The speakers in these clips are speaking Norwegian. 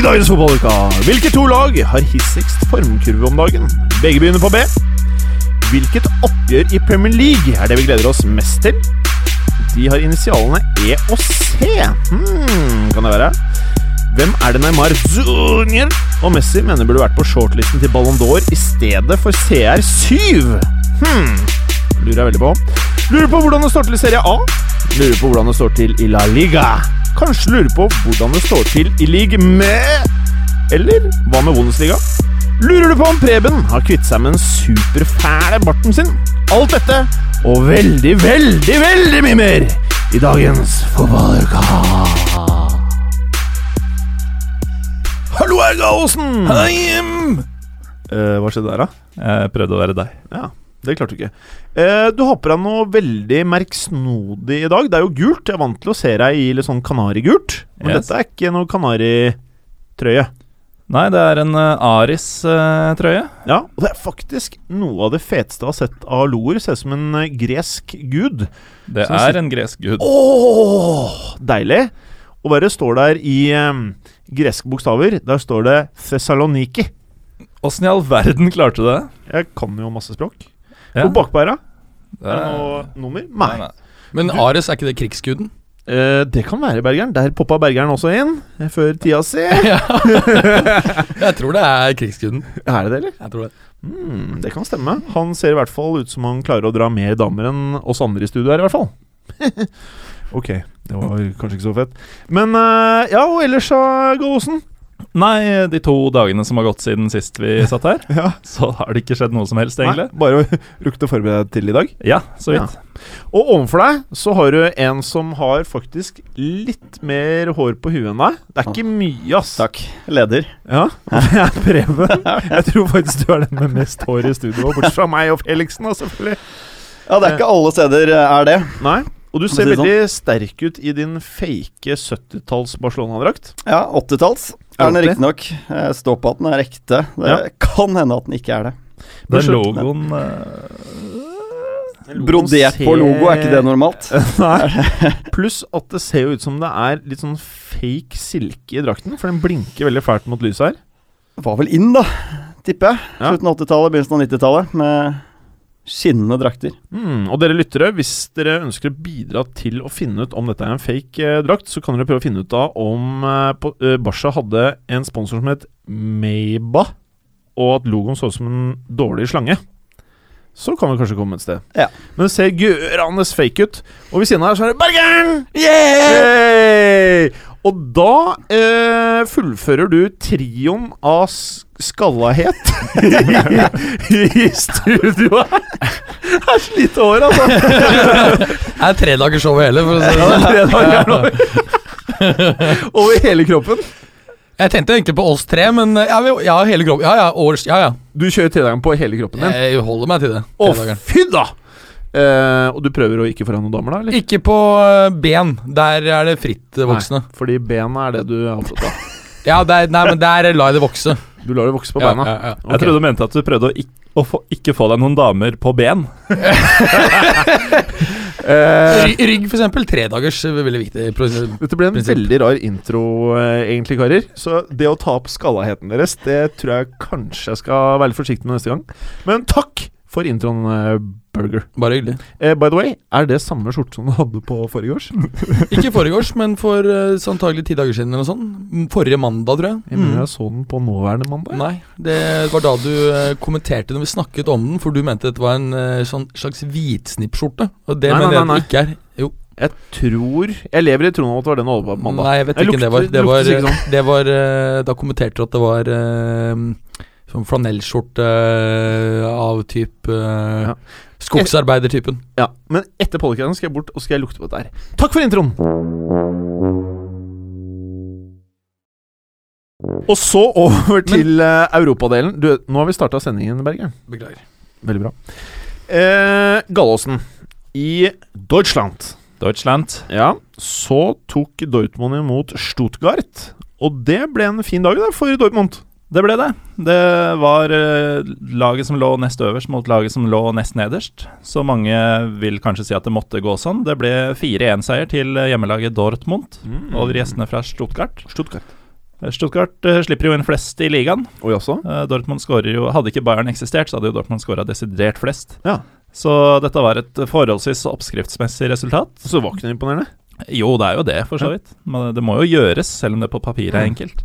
I dagens fotballuke hvilke to lag har hissigst formkurve om dagen? Begge begynner på B. Hvilket oppgjør i Premier League er det vi gleder oss mest til? De har initialene E og C. Hmm, kan det være? Hvem er det Neymar Junior og Messi mener burde vært på shortlisten til Ballon d'Or i stedet for CR7? Hmm, lurer jeg veldig på. Lurer på hvordan det står til i Serie A. Lurer på hvordan det står til i La Liga. Kanskje lurer på hvordan det står til i league med Eller hva med Bundesliga? Lurer du på om Preben har kvittet seg med den superfæle barten sin? Alt dette og veldig, veldig, veldig mye mer i dagens fotballuka. Hallo, Erga Aasen! Eh, hva skjedde der, da? Jeg prøvde å være deg. Ja, det klarte du ikke. Eh, du har på deg noe veldig merksnodig i dag. Det er jo gult. Jeg er vant til å se deg i litt sånn kanarigult. Men Yes. dette er ikke noe kanaritrøye. Nei, det er en uh, Aris-trøye. Ja, og det er faktisk noe av det feteste jeg har sett av loer. Ser ut som en uh, gresk gud. det som er en gresk gud. Åh, deilig! Og det står der i eh, greske bokstaver? Der står det Thessaloniki. Åssen i all verden klarte du det? Jeg kan jo masse språk. Ja. Og? Det Er det noe nummer? Nei, Nei. nei. Men Ares, er ikke det krigsguden? Eh, det kan være Bergeren. Der poppa Bergeren også inn. eh, Før tida si. Jeg tror det er krigsguden. Er det det, eller? Jeg tror det. Mm, det kan stemme. Han ser i hvert fall ut som han klarer å dra mer damer enn oss andre i studio her, i hvert fall. ok, det var kanskje ikke så fett. Men uh, ja, og ellers, så, Gåsen? Nei, de to dagene som har gått siden sist vi satt her, Ja. så har det ikke skjedd noe som helst, egentlig. Nei, bare rukket å forberede deg til i dag. Ja, så vidt. Og overfor deg så har du en som har faktisk litt mer hår på huet enn deg. Det er ikke mye, ass. Takk. Leder. Ja, det er Preben. Jeg tror faktisk du er den med mest hår i studio, bortsett fra meg og Felixen, da, selvfølgelig. Ja, det er ikke alle steder eh, er det. Nei. Og du ser si sånn. veldig sterk ut i din fake 70-talls Barcelona-drakt. Ja, 80-talls er den 80. riktignok. Stå står på at den er ekte. Det Ja. kan hende at den ikke er det. Den logoen uh, Brodert på logo, er ikke det normalt? Nei. Pluss at det ser jo ut som det er litt sånn fake silke i drakten, for den blinker veldig fælt mot lyset her. Var vel inn, da, tipper jeg. Ja. Slutten av 80-tallet, begynnelsen av 90-tallet. Med skinnende drakter. Mm, og dere lyttere, hvis dere ønsker å bidra til å finne ut om dette er en fake eh, drakt, så kan dere prøve å finne ut av om eh, på, eh, Barca hadde en sponsor som het Meiba, og at logoen så ut som en dårlig slange. Så kan vi kanskje komme et sted. Ja. Men det ser gørende fake ut. Og ved siden av her så er det Bergeren! Yay! Og da eh, fullfører du trioen av skallahet i, i studio her. Det er slite hår, altså. Det er tredagersshow hele, for å si det sånn. Over hele kroppen. Jeg tenkte egentlig på oss tre, men ja, vi- ja hele kroppen. Ja, ja, års, ja, ja. Du kjører tredagen på hele kroppen din. Jeg holder meg til det. Å, fy da! Eh, og du prøver å ikke få deg noen damer, da? eller? Ikke på eh, ben. Der er det frittvoksende. Nei, fordi bena er det du er opptatt av. Ja, der, nei, men der lar jeg det vokse. Du lar det vokse på Ja, beina. ja, ja. Okay. Jeg trodde du mente at du prøvde å, ikk- å få, ikke få deg noen damer på ben. Eh, Rygg, for eksempel. Tredagers eh, veldig viktig. pro- Dette ble en Prinsipp. veldig rar intro, eh, egentlig, karer. Så det å ta opp skallaheten deres, det tror jeg kanskje jeg skal være litt forsiktig med neste gang. Men takk for introen, eh, Burger. Bare hyggelig. Eh, by the way, er det samme skjorte som du hadde på forrige års? Ikke forrige års, men for uh, antagelig ti dager siden eller noe sånt. Forrige mandag, tror jeg. Jeg mener Mm. jeg så den på nåværende mandag. Nei, det var da du uh, kommenterte når vi snakket om den, for du mente dette var en uh, sånn slags hvitsnippskjorte. Og det Nei, mener nei, jeg nei, det ikke er. Jo. Jeg tror Jeg lever i troen om at det var den du hadde på mandag. Nei, jeg vet Jeg ikke det var. Det var, det var Da kommenterte du at det var sånn flanellskjorte av type Ja. Skogsarbeidertypen. Ja, Men etter podcasten skal jeg bort og skal jeg lukte på dette her. Takk for introen! Og så over til eh, europadelen. Du, nå har vi starta sendingen, Berge. Beklager. Veldig bra. Eh, Gallåsen i Deutschland. Deutschland. Ja, så tok Dortmund imot Stuttgart. Og det ble en fin dag der for Dortmund. Det ble det. Det var eh, laget som lå nest øverst mot laget som lå nest nederst. Så mange vil kanskje si at det måtte gå sånn. Det ble 4-1-seier til hjemmelaget Dortmund over gjestene fra Stuttgart. Stuttgart. Eh, Stuttgart eh, slipper jo inn flest i ligaen. Og også? Dortmund skårer jo Hadde ikke Bayern eksistert, så hadde jo Dortmund skåra desidert flest. Ja. Så dette var et forholdsvis oppskriftsmessig resultat. Så var ikke det imponerende. Jo, det er jo det, for så vidt. Men det må jo gjøres, selv om det på papiret er Mm. enkelt.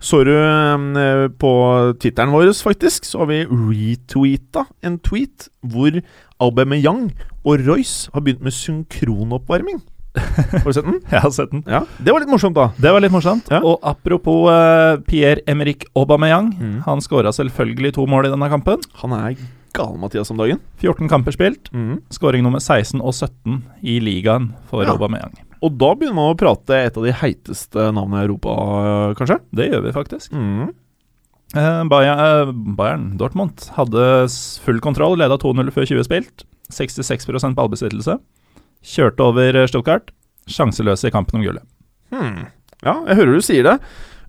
Så du eh, på Twitteren vår, faktisk, så har vi retweeta en tweet hvor Aubameyang og Royce har begynt med synkronoppvarming. Har du sett den? Jeg har sett den. Ja, Det var litt morsomt, da. Det var litt morsomt. Ja. Og apropos uh, Pierre-Emerick Aubameyang. Mm. Han skåra selvfølgelig to mål i denne kampen. Han er gal, Mathias, om dagen. 14 kamper spilt. Mm. Skåring nummer 16 og 17 i ligaen for Ja. Aubameyang. Og da begynner man å prate et av de heiteste navnene i Europa, kanskje? Det gjør vi faktisk. Mm. Eh, Bayern, eh, Bayern, Dortmund, hadde full kontroll, leda 2-0 før 20 spilt. 66% ballbesittelse. Kjørte over Stuttgart. Sjanseløse i kampen om gullet. Hmm. Ja, jeg hører du sier det.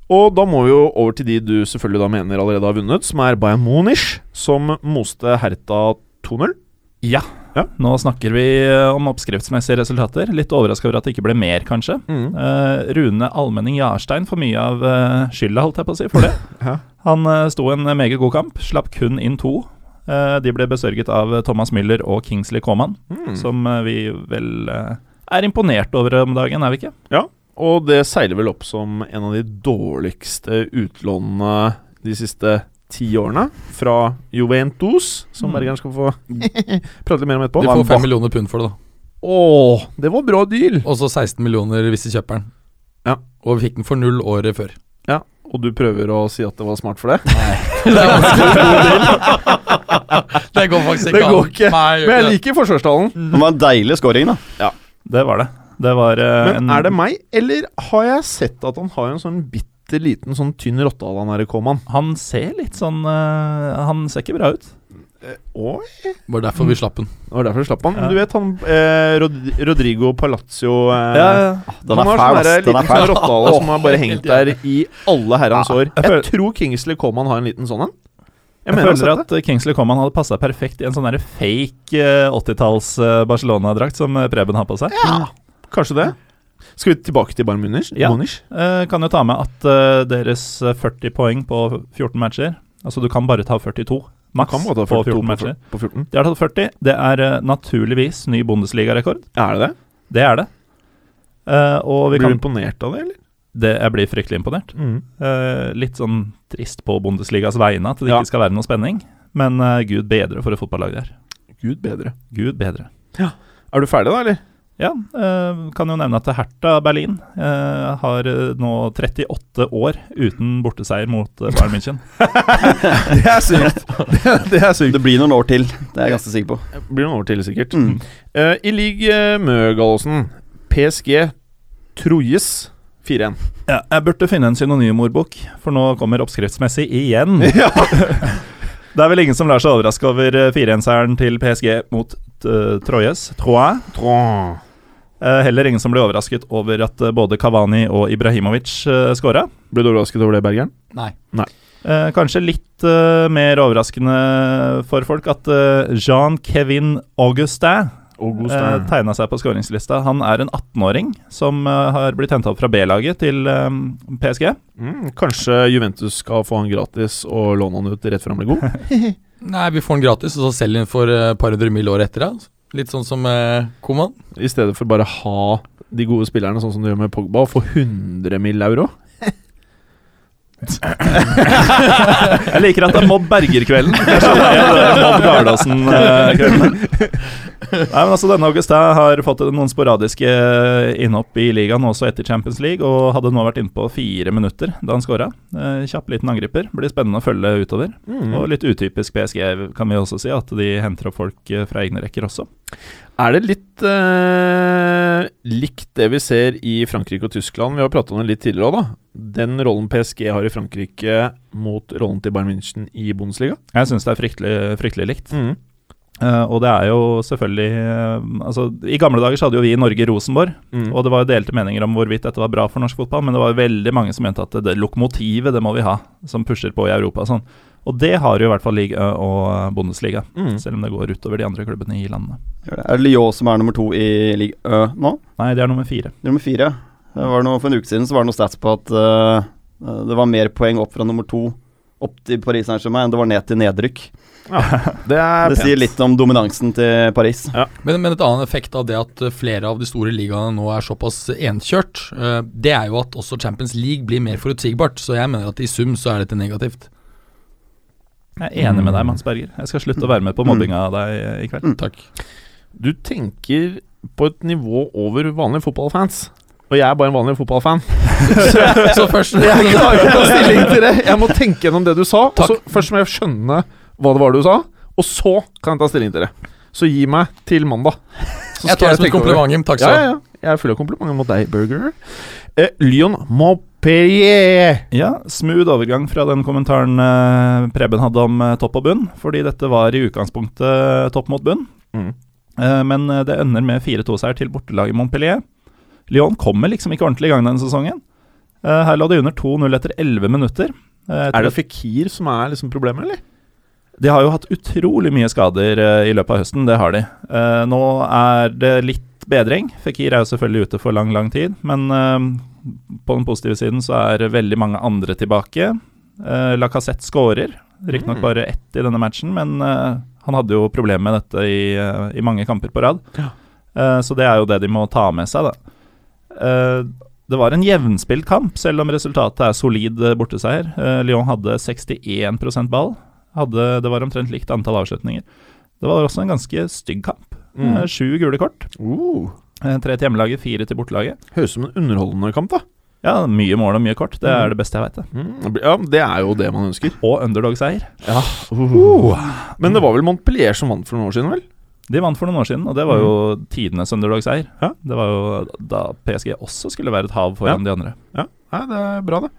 Og da må vi jo over til de du selvfølgelig da mener allerede har vunnet, som er Bayern Munich, som moste Herta 2-0. Ja. Ja. Nå snakker vi eh, om oppskriftsmessige resultater. Litt overraska over at det ikke ble mer, kanskje. Mm. Uh, Rune Almenning Jarstein får mye av uh, skylda, holdt jeg på å si, for det. Ja. Han uh, sto en meget god kamp, slapp kun inn to. De ble besørget av Thomas Müller og Kingsley Coman, Mm. som vi vel er imponert over om dagen, er vi ikke? Ja, Og det seiler vel opp som en av de dårligste utlånene de siste ti årene. Fra Juventus, som Mm. Bergeren skal få prate litt mer om etterpå. Du får fem millioner pund for det, da. Åh, det var bra deal! Og så 16 millioner hvis de kjøper den. Ja. Og vi fikk den for null året før. Ja, Og du prøver å si at det var smart for det? Nei. det går faktisk ikke. Det går ikke. Nei, Men jeg det. liker forsvarstalen. Det var en deilig scoring, da. Ja, Det var det. Det var uh, Men en er det meg, eller har jeg sett at han har en sånn bitte liten sånn tynn rottehale, han derre Koman? Han ser litt sånn uh, Han ser ikke bra ut. Oi, Det var derfor vi slapp den. det var derfor du slapp han. Men Ja. du vet han eh, Rod Rodrigo Palazzo eh, Ja, ja. Den Han er har fæl, sånn ass. Den liten er sånn fæl. rottehale som har bare hengt der i alle herrens år. jeg Jeg tror Kingsley Coman har en liten sånn en. Jeg, jeg føler at eh, Kingsley Coman hadde passa perfekt i en sånn fake eh, 80-talls eh, Barcelona-drakt som eh, Preben har på seg. Ja, kanskje det. Skal vi tilbake til Bayern Munich? Ja. Eh, kan jo ta med at eh, deres eh, 40 poeng på 14 matcher Altså du kan bare ta 42 maks Kan ta på 42 14 matcher. på, på 14. De har tatt 40. Det er eh, naturligvis ny Bundesliga-rekord. Er det det? Det er det. Eh, og vi Blir du imponert av det, eller? det, Jeg blir fryktelig imponert. Eh, litt sånn trist på Bundesligas vegne at det Ja. ikke skal være noe spenning. Men eh, gud bedre for et fotballag det er. Gud bedre. Gud bedre. Ja. Er du ferdig, da, eller? Ja, eh, kan jo nevne at Hertha Berlin eh, har eh, nå 38 år uten borteseier mot Bayern München. Det er sykt. det, det er sykt. Det blir noen år til, det er jeg ganske sikker på. Det Blir noen år til, sikkert. Mm. Uh, I league Mø, Gallosen. PSG Trojes 4-1. Ja, jeg burde finne en synonymordbok, for nå kommer oppskriftsmessig igjen. ja. Det er vel ingen som lar seg overraske over eh, 4-1-seieren til PSG mot uh, Troyes. Troyes. Eh, heller ingen som ble overrasket over at eh, både Kavani og Ibrahimovic uh, skåra. Ble du overrasket over det, Bergeren? Nei. Eh, kanskje litt eh, mer overraskende for folk at eh, Jean-Kevin Augustin uh, tegna seg på skåringslista. Han er en 18-åring som eh, har blitt henta opp fra B-laget til eh, PSG. Mm, kanskje Juventus skal få han gratis og låne han ut rett før han blir god? Nei, vi får han gratis, og så selger han for et par hundre mil år etter. Da. Litt sånn som eh, Koman. I stedet for bare ha de gode spillerne sånn som du gjør med Pogba, og få 100 mill. euro? Jeg liker at det er Mobb Berger-kvelden. Er Mobb Gardaasen-kvelden. Nei, men altså Denne Augustin har fått noen sporadiske innhopp i ligaen også etter Champions League, og hadde nå vært inne på fire minutter da han skåra. Eh, kjapp liten angriper. Blir spennende å følge utover. Mm. Og litt utypisk PSG, kan vi også si, at de henter opp folk eh, fra egne rekker også. Er det litt eh, likt det vi ser i Frankrike og Tyskland. Vi har pratet om det litt tidligere òg, da. Den rollen PSG har i Frankrike mot rollen til Bayern München i Bundesliga. Jeg syns det er fryktelig, fryktelig likt. Mm. Eh, og det er jo selvfølgelig uh, Altså, I gamle dager så hadde jo vi i Norge Rosenborg, Mm. og det var jo delte meninger om hvorvidt dette var bra for norsk fotball, men det var jo veldig mange som mente at det, det lokomotivet, det må vi ha, som pusher på i Europa og sånn. Og det har jo i hvert fall liga og Bundesliga, Mm. selv om det går utover de andre klubbene i landene. Er det Lyon som er nummer to i Ligue Ø nå? Nei, det er nummer fire. Nummer fire. Det var noe, for en uke siden så var det noe stats på at uh, det var mer poeng opp fra nummer to opp til Paris Saint-Germain enn det var ned til nedrykk. Det er Det sier litt om dominansen til Paris. Men, men et annen effekt av det at flere av de store ligaene nå er såpass enkjørt, eh, det er jo at også Champions League blir mer forutsigbart. Så jeg mener at i sum så er dette negativt. Jeg er enig med deg, Mans Berger. Jeg skal slutte å være med på mobbinga av deg i kveld. Mm. Takk. Du tenker på et nivå over vanlige fotballfans. Og jeg er bare en vanlig fotballfan. Så først Jeg klarer ikke å ta stilling til det. Jeg må tenke gjennom det du sa. Og så først må jeg skjønne hva det var du sa, og så kan jeg ta stilling til det. Så gi meg til mandag. Så Jeg tar det som over kompliment, Takk skal du ha. ja. Jeg er full av komplimenter mot deg, Burger. Eh, Lyon Montpellier. Ja, smooth overgang fra den kommentaren eh, Preben hadde om eh, topp og bunn, fordi dette var i utgangspunktet topp mot bunn. Mm. Eh, men eh, det ender med 4-2-seier til bortelaget Montpellier. Lyon kommer liksom ikke ordentlig i gang denne sesongen. Eh, her lå de under 2-0 etter 11 minutter. Eh, Er det Fikir som er liksom problemet, eller? De har jo hatt utrolig mye skader eh, i løpet av høsten, det har de. Eh, nå er det litt bedring. Fikir er jo selvfølgelig ute for lang, lang tid, men eh, på den positive siden så er veldig mange andre tilbake. Uh, Lacassette skårer, riktignok Mm. bare ett i denne matchen, men han hadde jo problemer med dette i, i mange kamper på rad. Ja. Så det er jo det de må ta med seg, da. Det var en jevnspilt kamp, selv om resultatet er solid borteseier. Lyon hadde 61% ball. Hadde, det var omtrent likt antall avslutninger. Det var også en ganske stygg kamp. Mm. Eh, Sju gule kort. Uh, Eh, Tre til hjemmelaget, fire til bortelaget. høres ut som en underholdende kamp, da. Ja, mye mål og mye kort. Det Mm. er det beste jeg veit. Mm. Ja, det er jo det man ønsker. Og underdog-seier. Ja. Uh. Men det var vel Montpellier som vant for noen år siden, vel? De vant for noen år siden, og det var jo tidenes underdog-seier. Ja. Det var jo da PSG også skulle være et hav foran de andre. Ja, det er bra, det.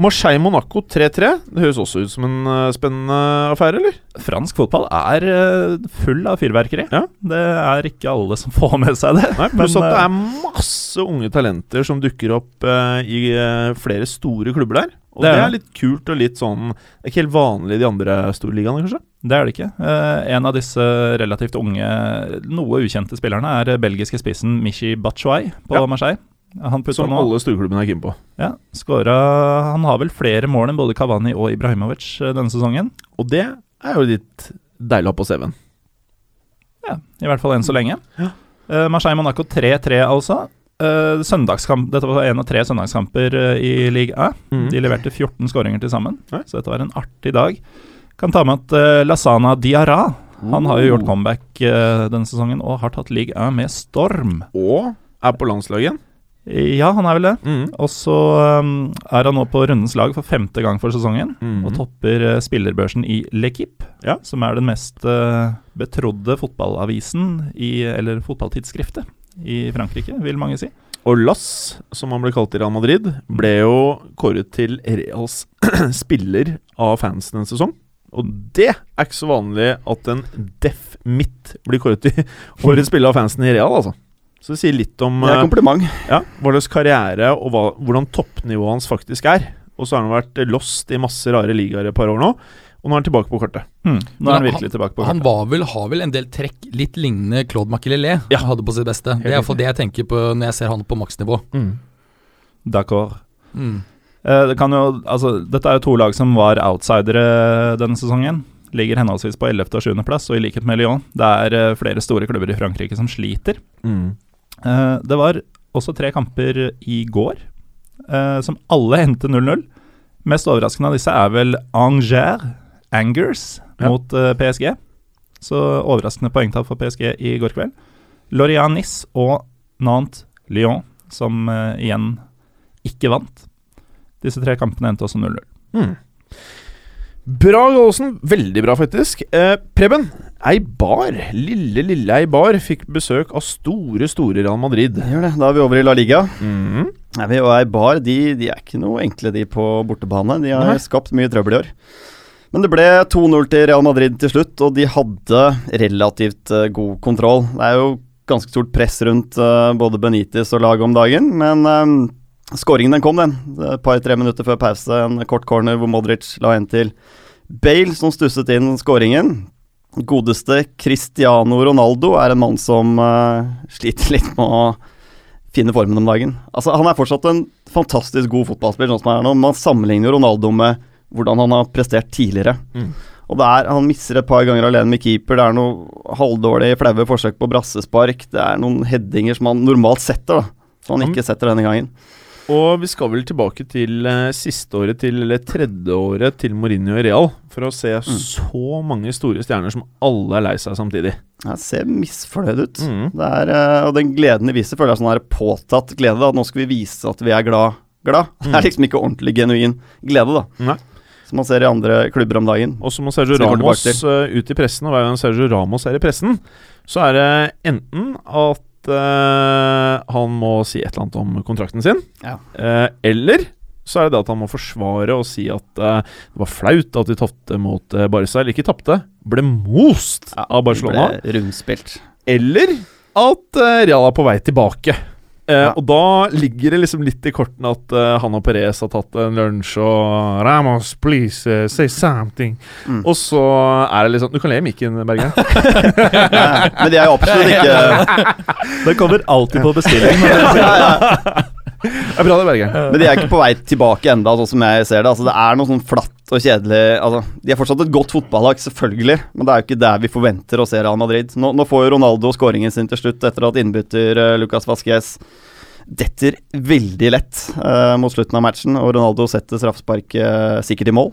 Marseille-Monaco 3-3. Det høres også ut som en eh, spennende affære, eller? Fransk fotball er eh, full av fyrverkeri. Ja. Det er ikke alle som får med seg det. Nei, Pluss at det eh, er masse unge talenter som dukker opp eh, i eh, flere store klubber der. Og Det det er er, litt kult og litt sånn er ikke helt vanlig i de andre storligaene, kanskje? Det er det ikke. Eh, en av disse relativt unge, noe ukjente spillerne er belgiske spissen Michi Batshuay på Ja. Marseille. Han Som nå alle storklubbene er keen på. ja, skåra Han har vel flere mål enn både Kavani og Ibrahimovic eh, denne sesongen. Og det er jo litt deilig å ha på CV-en. Ja, I hvert fall enn så lenge. Ja. Eh, Marseille-Monaco 3-3, altså. Eh, søndagskamp, Dette var en av tre søndagskamper eh, i Ligue A. Mm. De leverte 14 skåringer til sammen, så dette var en artig dag. Kan ta med at uh, Lasana Diarra Han har jo gjort comeback eh, denne sesongen og har tatt Ligue A med storm. Og er på landslaget igjen. Ja, han er vel det. Mm. Og så um, er han nå på rundens lag for femte gang for sesongen. Mm. Og topper uh, spillerbørsen i L'Equipe, Ja. som er den mest uh, betrodde fotballavisen i Eller fotballtidsskriftet i Frankrike, vil mange si. Og Lass, som han ble kalt i Real Madrid, ble jo kåret til Reals spiller av fansen en sesong. Og det er ikke så vanlig at en deff midt blir kåret til årets spiller av fansen i Real, altså. Så det sier litt om Det er eh, kompliment. ja, hva slags karriere og hva, hvordan toppnivået hans faktisk er. Og så har han vært lost i masse rare ligaer et par år nå, og nå er han tilbake på kortet. Mm. Nå er han han- virkelig tilbake på kortet. Han var vel, har vel en del trekk litt lignende Claude Makelele Ja. hadde på sitt beste. Det er iallfall det jeg tenker på når jeg ser han på maksnivå. D'accord. Mm. Eh, det kan jo, altså, dette er jo to lag som var outsidere denne sesongen. Ligger henholdsvis på 11. og 7. plass, og i likhet med Lyon, det er eh, flere store klubber i Frankrike som sliter. Eh, det var også tre kamper i går eh, som alle endte 0-0. Mest overraskende av disse er vel Angers, Angers Ja. mot eh, PSG. Så overraskende poengtap for PSG i går kveld. Lorient Nice og Nantes Lyon, som eh, igjen ikke vant. Disse tre kampene endte også 0-0. Mm. Bra, Gallosen. Veldig bra, faktisk. Eh, Preben, Eibar, lille, lille Eibar, fikk besøk av store, store Real Madrid. Gjør det. Da er vi over i La Liga. Mm -hmm. vi og Eibar de, de er ikke noe enkle, de på bortebane. De har Nei. skapt mye trøbbel i år. Men det ble 2-0 til Real Madrid til slutt, og de hadde relativt eh, god kontroll. Det er jo ganske stort press rundt eh, både Benitez og laget om dagen, men uh, skåringen den kom, den. Et par-tre minutter før pause, en kort corner hvor Modric la en til Bale, som stusset inn skåringen. Godeste Cristiano Ronaldo er en mann som uh, sliter litt med å finne formen om dagen. Altså, han er fortsatt en fantastisk god fotballspiller, sånn som han er nå. Man sammenligner Ronaldo med hvordan han har prestert tidligere. Mm. Og det er, Han misser et par ganger alene med keeper. Det er noe halvdårlig, flaue forsøk på brassespark. Det er noen headinger som han normalt setter, da. Som han ikke setter denne gangen. Og vi skal vel tilbake til eh, siste året til, eller tredje året til Mourinho i Real, for å se så mange store stjerner som alle er lei seg samtidig. Jeg ser misfornøyd ut. Mm. Er, eh, og den gleden de viser, føler jeg er sånn her påtatt glede. At Nå skal vi vise at vi er glad. glad. Det er liksom ikke ordentlig genuin glede, da. Nei. Som man ser i andre klubber om dagen. Og så må Sergio Ramos eh, ut i pressen, og hver gang Sergio Ramos er i pressen, så er det enten at uh, han må si et eller annet om kontrakten sin, Ja. uh, eller så er det det at han må forsvare og si at uh, det var flaut at de tapte mot uh, Barca, eller ikke tapte, ble most av Barcelona. Ble rundspilt. Eller at Real er på vei tilbake. Eh, Ja. Og da ligger det liksom litt i kortene at eh, han og Perez har tatt en lunsj og Ramos, please, uh, say something. Mm. Og så er det liksom Du kan le i mikken, Bergen. Ja, men de er jo absolutt ikke Det kommer alltid på bestilling. ja, ja. Det er bra det, Berge. Men de er ikke på vei tilbake enda, sånn som jeg ser det. Altså, det er noe sånn flatt og kjedelig altså, De er fortsatt et godt fotballag, selvfølgelig, men det er jo ikke der vi forventer å se Real Madrid. Nå, nå får jo Ronaldo skåringen sin til slutt etter at innbytter uh, Lucas Vasques detter veldig lett uh, mot slutten av matchen, og Ronaldo setter straffesparket uh, sikkert i mål.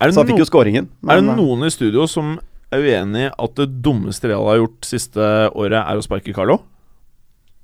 Er Så han fikk jo skåringen. skåringen. er det noen i studio som er uenig i at det dummeste Real har gjort siste året, er å sparke Carlo?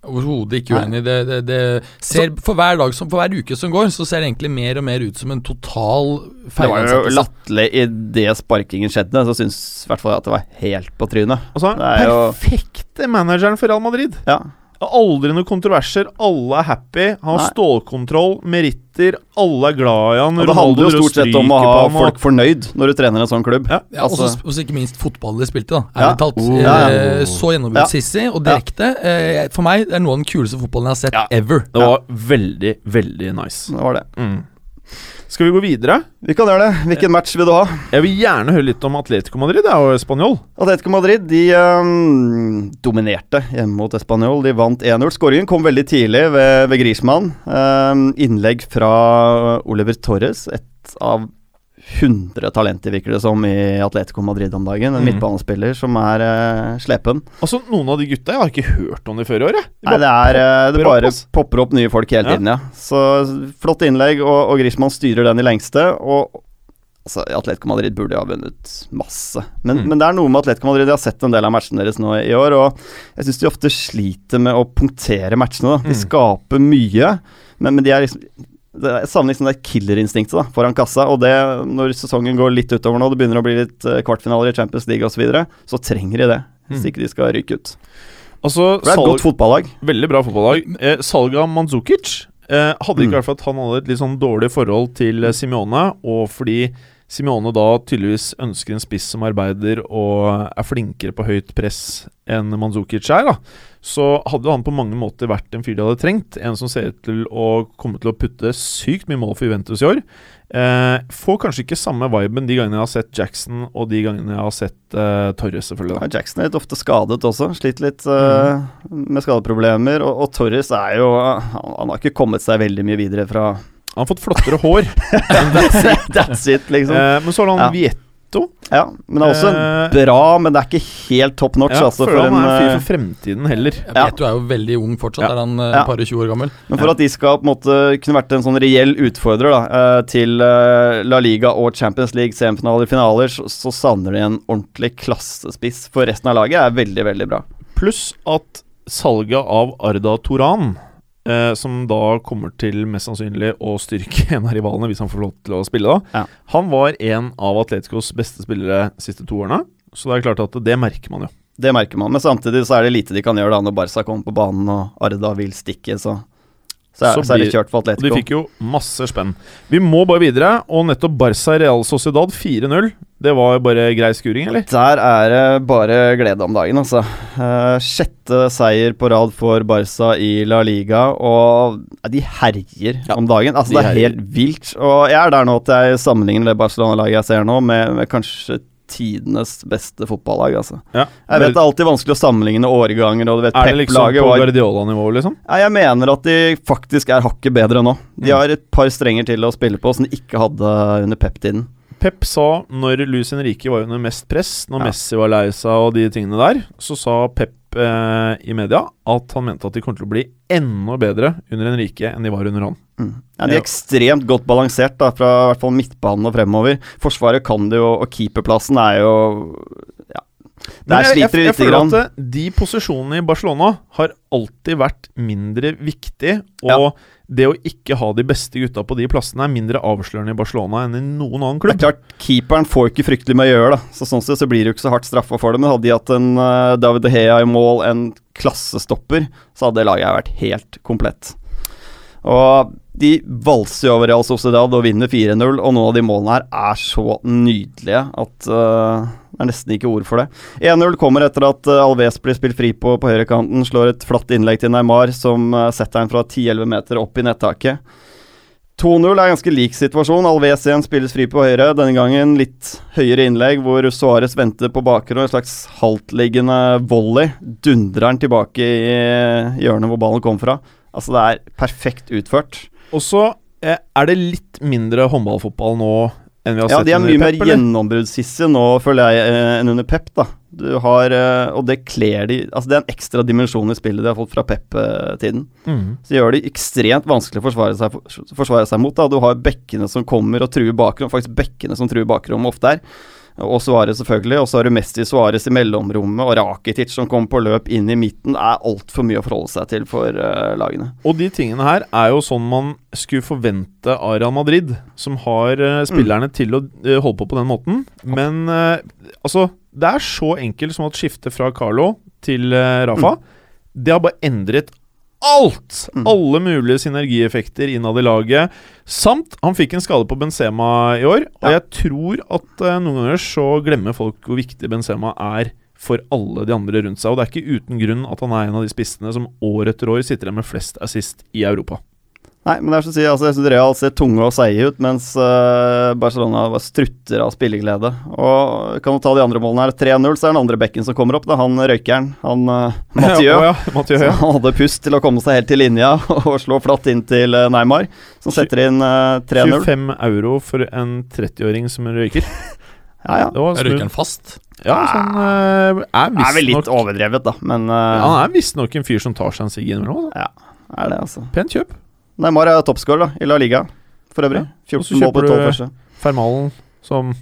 Overhodet ikke uenig. Det, det, det ser, for hver dag som, for hver uke som går, så ser det egentlig mer og mer ut som en total det var jo feilansettelse. latterlig idet sparkingen skjedde, så syns i hvert fall jeg at det var helt på trynet. Altså, Det er jo- perfekte manageren for Real Madrid. Ja. Det er Aldri noen kontroverser. Alle er happy. Han har Nei. stålkontroll, meritter. Alle er glad i han. Ja, det handler jo stort sett om å ha og- folk fornøyd når du trener en sånn klubb. Ja. Ja, Altså- også ikke minst fotballen de spilte, da. Ja. Ærlig talt. Oh. Ja, ja. Eh, så gjennombruddssissig og direkte. Eh, for meg det er noe av den kuleste fotballen jeg har sett Ja. ever. Det var veldig, veldig nice. Det var det. Mm. Skal vi gå videre? Vi kan gjøre det. Hvilken match vil du ha? Jeg vil gjerne høre litt om Atletico Madrid. Jo spanjol. Atletico Madrid de um, dominerte hjemme mot Español. De vant 1-0. Skåringen kom veldig tidlig ved, ved Griezmann. Um, innlegg fra Oliver Torres, et av 100 talenter, virker det som, i Atletico Madrid om dagen. En mm. midtbanespiller som er uh, slepen. Altså, Noen av de gutta Jeg har ikke hørt om de før i år. jeg. De Nei, det er uh, Det bare opp, bare popper opp nye folk hele Ja. tiden, ja. Så flott innlegg, og, og Griezmann styrer den i lengste. Og altså, Atletico Madrid burde jo ha vunnet masse. Men, Mm. men det er noe med Atletico Madrid. Jeg har sett en del av matchene deres nå i år, og jeg syns de ofte sliter med å punktere matchene. Da. De Mm. skaper mye, men, men de er liksom Jeg savner liksom det killerinstinktet da, foran kassa. Og det, når sesongen går litt utover nå, det begynner å bli litt eh, kvartfinaler i Champions League osv., så, videre, så trenger de det. Hvis Mm. ikke de skal ryke ut. Altså, det er et salg- godt fotballag. Veldig bra fotballag. Eh, salget av Mandzukic eh, hadde ikke Mm. vært for at han hadde et litt sånn dårlig forhold til eh, Simione, og fordi Simione da tydeligvis ønsker en spiss som arbeider og er flinkere på høyt press enn Mandzukic er, da. Så hadde han på mange måter vært en fyr de hadde trengt. En som ser ut til å komme til å putte sykt mye mål for Juventus i år. Eh, får kanskje ikke samme viben de gangene jeg har sett Jackson, og de gangene jeg har sett eh, Torres, selvfølgelig. Ja, Jackson er litt ofte skadet også. Sliter litt eh, med skadeproblemer. Og, og Torres er jo han, han har ikke kommet seg veldig mye videre fra Han har fått flottere hår. That's it, liksom. eh, men så har han Ja. Vietto. ja, men det er også eh, bra, men det er ikke helt top notch. Ja, altså, for han en, er en fyr eh, for fremtiden heller. Ja. vet du er jo veldig ung fortsatt. Ja. Er han eh, Ja. par og 20 år gammel? men for at de skal på en måte kunne vært en sånn reell utfordrer da, eh, til La Liga og Champions League semifinaler finaler, så, så savner de en ordentlig klassespiss. For resten av laget er veldig, veldig bra. Pluss at salget av Arda Toran eh, som da kommer til mest sannsynlig å styrke en av rivalene hvis han får lov til å spille, da. Ja. Han var en av Atleticos beste spillere de siste to årene, så det er klart at det merker man jo. Det merker man, men samtidig så er det lite de kan gjøre da når Barca kommer på banen og Arda vil stikke, så så Så så er det kjørt for Og de fikk jo masse spenn. Vi må bare videre, og nettopp Barca Real Sociedad 4-0. Det var bare grei skuring, eller? Der er det bare glede om dagen, altså. Uh, sjette seier på rad for Barca i La Liga, og de herjer Ja, om dagen. Altså, de det er herjer. helt vilt. Og jeg er der nå at jeg sammenligner det Barcelona-laget jeg ser nå, med, med kanskje tidenes beste fotballag, altså. Ja. Jeg vet det er alltid vanskelig å sammenligne årganger, og du vet Er det liksom på Guardiola-nivå, liksom? ja, Jeg mener at de faktisk er hakket bedre nå. De Mm. har et par strenger til å spille på som de ikke hadde under Pep-tiden. Pep sa når Luis Henrique var under mest press, når Ja. Messi var lei seg og de tingene der, så sa Pep eh, i media at han mente at de kom til å bli enda bedre under Henrique enn de var under han. Mm. Ja, de er ekstremt godt balansert, da, fra i hvert fall midtbanen og fremover. Forsvaret kan det jo, og keeperplassen er jo Ja. Der jeg, jeg, sliter de jeg lite føler grann. at eh, de posisjonene i Barcelona har alltid vært mindre viktig, og Ja. Det å ikke ha de beste gutta på de plassene er mindre avslørende i Barcelona enn i noen annen klubb. Det er klart, Keeperen får ikke fryktelig mye å gjøre, da. Så sånn sett så blir det jo ikke så hardt straffa for dem. Men hadde de hatt en uh, David De Gea i mål, en klassestopper, så hadde laget vært helt komplett. Og de valser over Real Sociedad og vinner 4-0, og noen av de målene her er så nydelige at uh, det er nesten ikke ord for det. 1-0 kommer etter at eh, Alves blir spilt fri på på høyrekanten, slår et flatt innlegg til Neymar, som eh, setter den fra 10-11 meter opp i nettaket. 2-0 er ganske lik situasjon. Alves igjen spilles fri på høyre. Denne gangen litt høyere innlegg, hvor Suárez venter på bakgrunn. En slags haltliggende volley. Dundrer han tilbake i hjørnet hvor ballen kom fra. Altså, det er perfekt utført. Og så eh, er det litt mindre håndballfotball nå enn vi har Ja, sett de er mye mer Pep, eller? gjennombruddshissige nå, føler jeg, eh, enn under Pep. da Du har, eh, Og det kler de Altså, det er en ekstra dimensjon i spillet de har fått fra Pep-tiden. Mm. Så gjør det ekstremt vanskelig å forsvare seg, forsvare seg mot. Da. Du har bekkene som kommer og truer bakrom, faktisk bekkene som truer bakrom ofte er. Og Suárez selvfølgelig, og så har du Messi Suárez i mellomrommet, og Rakitic som kommer på løp inn i midten. Det er altfor mye å forholde seg til for uh, lagene. Og de tingene her er jo sånn man skulle forvente av Real Madrid, som har uh, spillerne til å uh, holde på på den måten. Men altså, det er så enkelt som at skiftet fra Carlo til Rafa Det har bare endret alt! Mm. Alle mulige synergieffekter innad i laget. Samt han fikk en skade på Benzema i år, og Ja. jeg tror at uh, noen ganger så glemmer folk hvor viktig Benzema er for alle de andre rundt seg. Og det er ikke uten grunn at han er en av de spissene som år etter år sitter igjen med flest assist i Europa. Nei, men det er som å si, altså, jeg synes Real ser tunge og seige ut, mens uh, Barcelona bare strutter av spilleglede. Og kan du ta de andre målene her. 3-0, så er den andre bekken som kommer opp. Det er han røykeren. Han uh, Mathieu. Ja, ja, Mathieu, ja. han hadde pust til å komme seg helt til linja og slå flatt inn til eh, Neymar, som setter inn uh, 3-0. 25 euro for en 30-åring som røyker. Ja, ja. Det var Røyker han fast? Ja, sånn uh, Er visstnok er vel litt overdrevet, da, men ja, Han er visstnok en fyr som tar seg en sigg innimellom. Ja, er det, altså. Pent kjøp. Neymar er toppscorer da, i La Liga, for øvrig. Ja, og så 14 mål på kjøper 12 du- første. Fermalen, som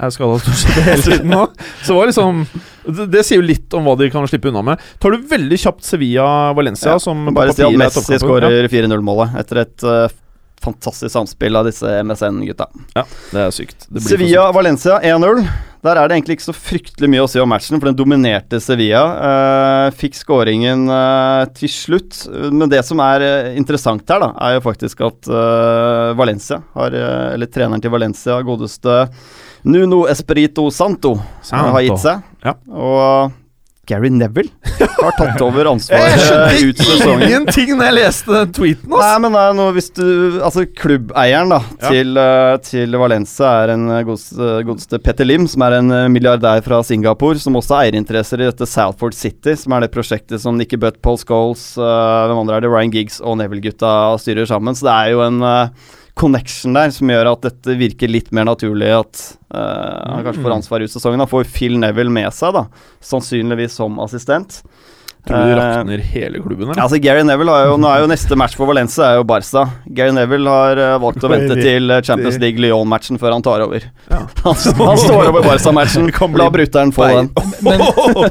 er skada stort sett hele tiden nå. Så var liksom det, det sier jo litt om hva de kan slippe unna med. Tar du veldig kjapt Sevilla-Valencia, Ja, som Bare si at Messi skårer 4-0-målet etter et eh, fantastisk samspill av disse MSN-gutta. Ja, det er sykt. Det Sevilla-Valencia 1-0. Der er det egentlig ikke så fryktelig mye å si om matchen, for den dominerte Sevilla. eh, fikk skåringen eh, til slutt. Men det som er eh, interessant her, da, er jo faktisk at eh, Valencia har eh, Eller treneren til Valencia, godeste Nuno Espirito Santo, Santo. har gitt seg. Ja. Og Gary Neville har tatt over ansvaret skjønte ut sesongen. ingenting når jeg leste den tweeten, Nei, men det er noe hvis du Altså, klubbeieren da Ja. til, eh, til Valencia er en eh, godeste, godeste Petter Lim, som er en eh, milliardær fra Singapore, som også har eierinteresser i dette Southport City, som er det prosjektet som Nicky Butt, Paul Scholes, eh, hvem andre er det, Ryan Giggs og Neville-gutta styrer sammen. Så det er jo en eh, connection der som gjør at dette virker litt mer naturlig at uh, han kanskje får ansvar ut sesongen. Han får Phil Neville med seg, da, sannsynligvis som assistent. Tror du det Eh, rakner hele klubben, eller? altså Gary Neville har jo, Nå er jo neste match for Valencia er jo Barca. Gary Neville har eh, valgt å vente til eh, Champions League Lyon-matchen før han tar over. Ja. Han, han står over Barca-matchen. La brutter'n få den. Men,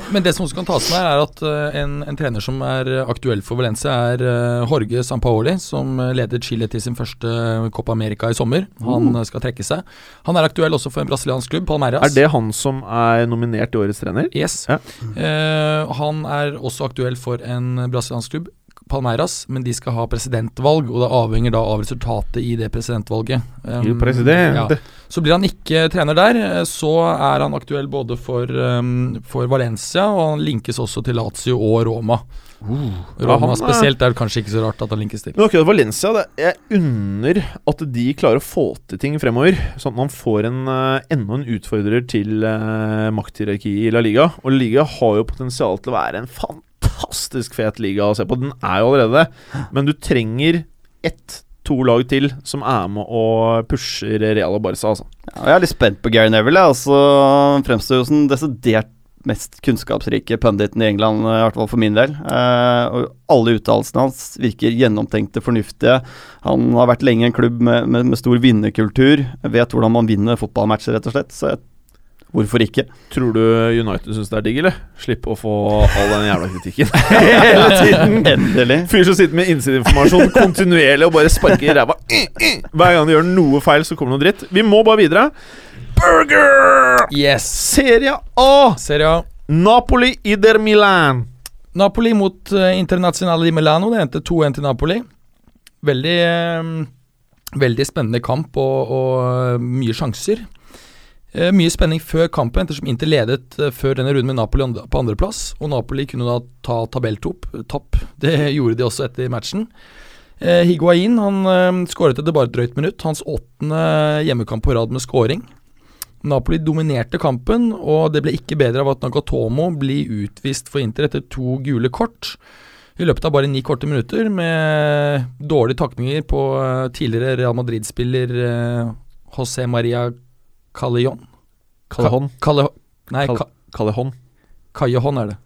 men det som også kan tas med er at en, en trener som er aktuell for Valencia, er uh, Jorge Sampaoli, som leder ledet Chile til sin første Copa America i sommer. Han eh, skal trekke seg. Han er aktuell også for en brasiliansk klubb, Palmeiras. Er det han som er nominert i årets trener? Yes. Ja. Eh, han er også aktuell for en brasiliansk klubb, Palmeiras, men de skal ha presidentvalg, og det avhenger da av resultatet i det presidentvalget. Um, president. ja. Så blir han ikke trener der, eh, så er han aktuell både for, um, for Valencia, og han linkes også til Lazio og Roma. Uh, Roma han er- spesielt er det kanskje ikke så rart at han linkes til. Men akkurat Valencia, det, jeg unner at de klarer å få til ting fremover. Sånn at man får en, uh, enda en utfordrer til uh, makthierarkiet i La Liga. Og La Liga har jo potensial til å være en fantastisk fet liga å se på. Den er jo allerede det. Men du trenger ett, to lag til som er med og pusher Real og Barca, altså. Ja, jeg er litt spent på Gary Neville. jeg. Altså, han fremstår jo som desidert mest kunnskapsrike punditen i England, i hvert fall for min del. Eh, og alle uttalelsene hans virker gjennomtenkte, fornuftige. Han har vært lenge en klubb med, med, med stor vinnerkultur. Vet hvordan man vinner fotballmatcher, rett og slett. Så jeg, hvorfor ikke? Tror du United syns det er digg, eller? Slipp å få all den jævla kritikken. Hele tiden! Endelig. Fyr som sitter med innsideinformasjon kontinuerlig og bare sparker i ræva. Hver gang du gjør noe feil, så kommer det noe dritt. Vi må bare videre. Burger! Yes! Serie A! Serie A. Napoli Ider Milan. Napoli mot uh, Internazionale di Milano. Det endte 2-1 til Napoli. Veldig, uh, veldig spennende kamp og, og eh, mye sjanser. Eh, mye spenning før kampen, ettersom Inter ledet eh, før denne runden med Napoli på andreplass. Og Napoli kunne da ta tabelltopp. Det gjorde de også etter matchen. Eh, Higuain han skåret etter bare et drøyt minutt. Hans åttende hjemmekamp på rad med scoring. Napoli dominerte kampen, og det ble ikke bedre av at Nagatomo blir utvist for Inter etter to gule kort. I løpet av bare ni korte minutter, med dårlige takninger på tidligere Real Madrid-spiller José Maria Callejon. Callejon. Calle, nei, Cal- Ca- Callejon. Callejon er det.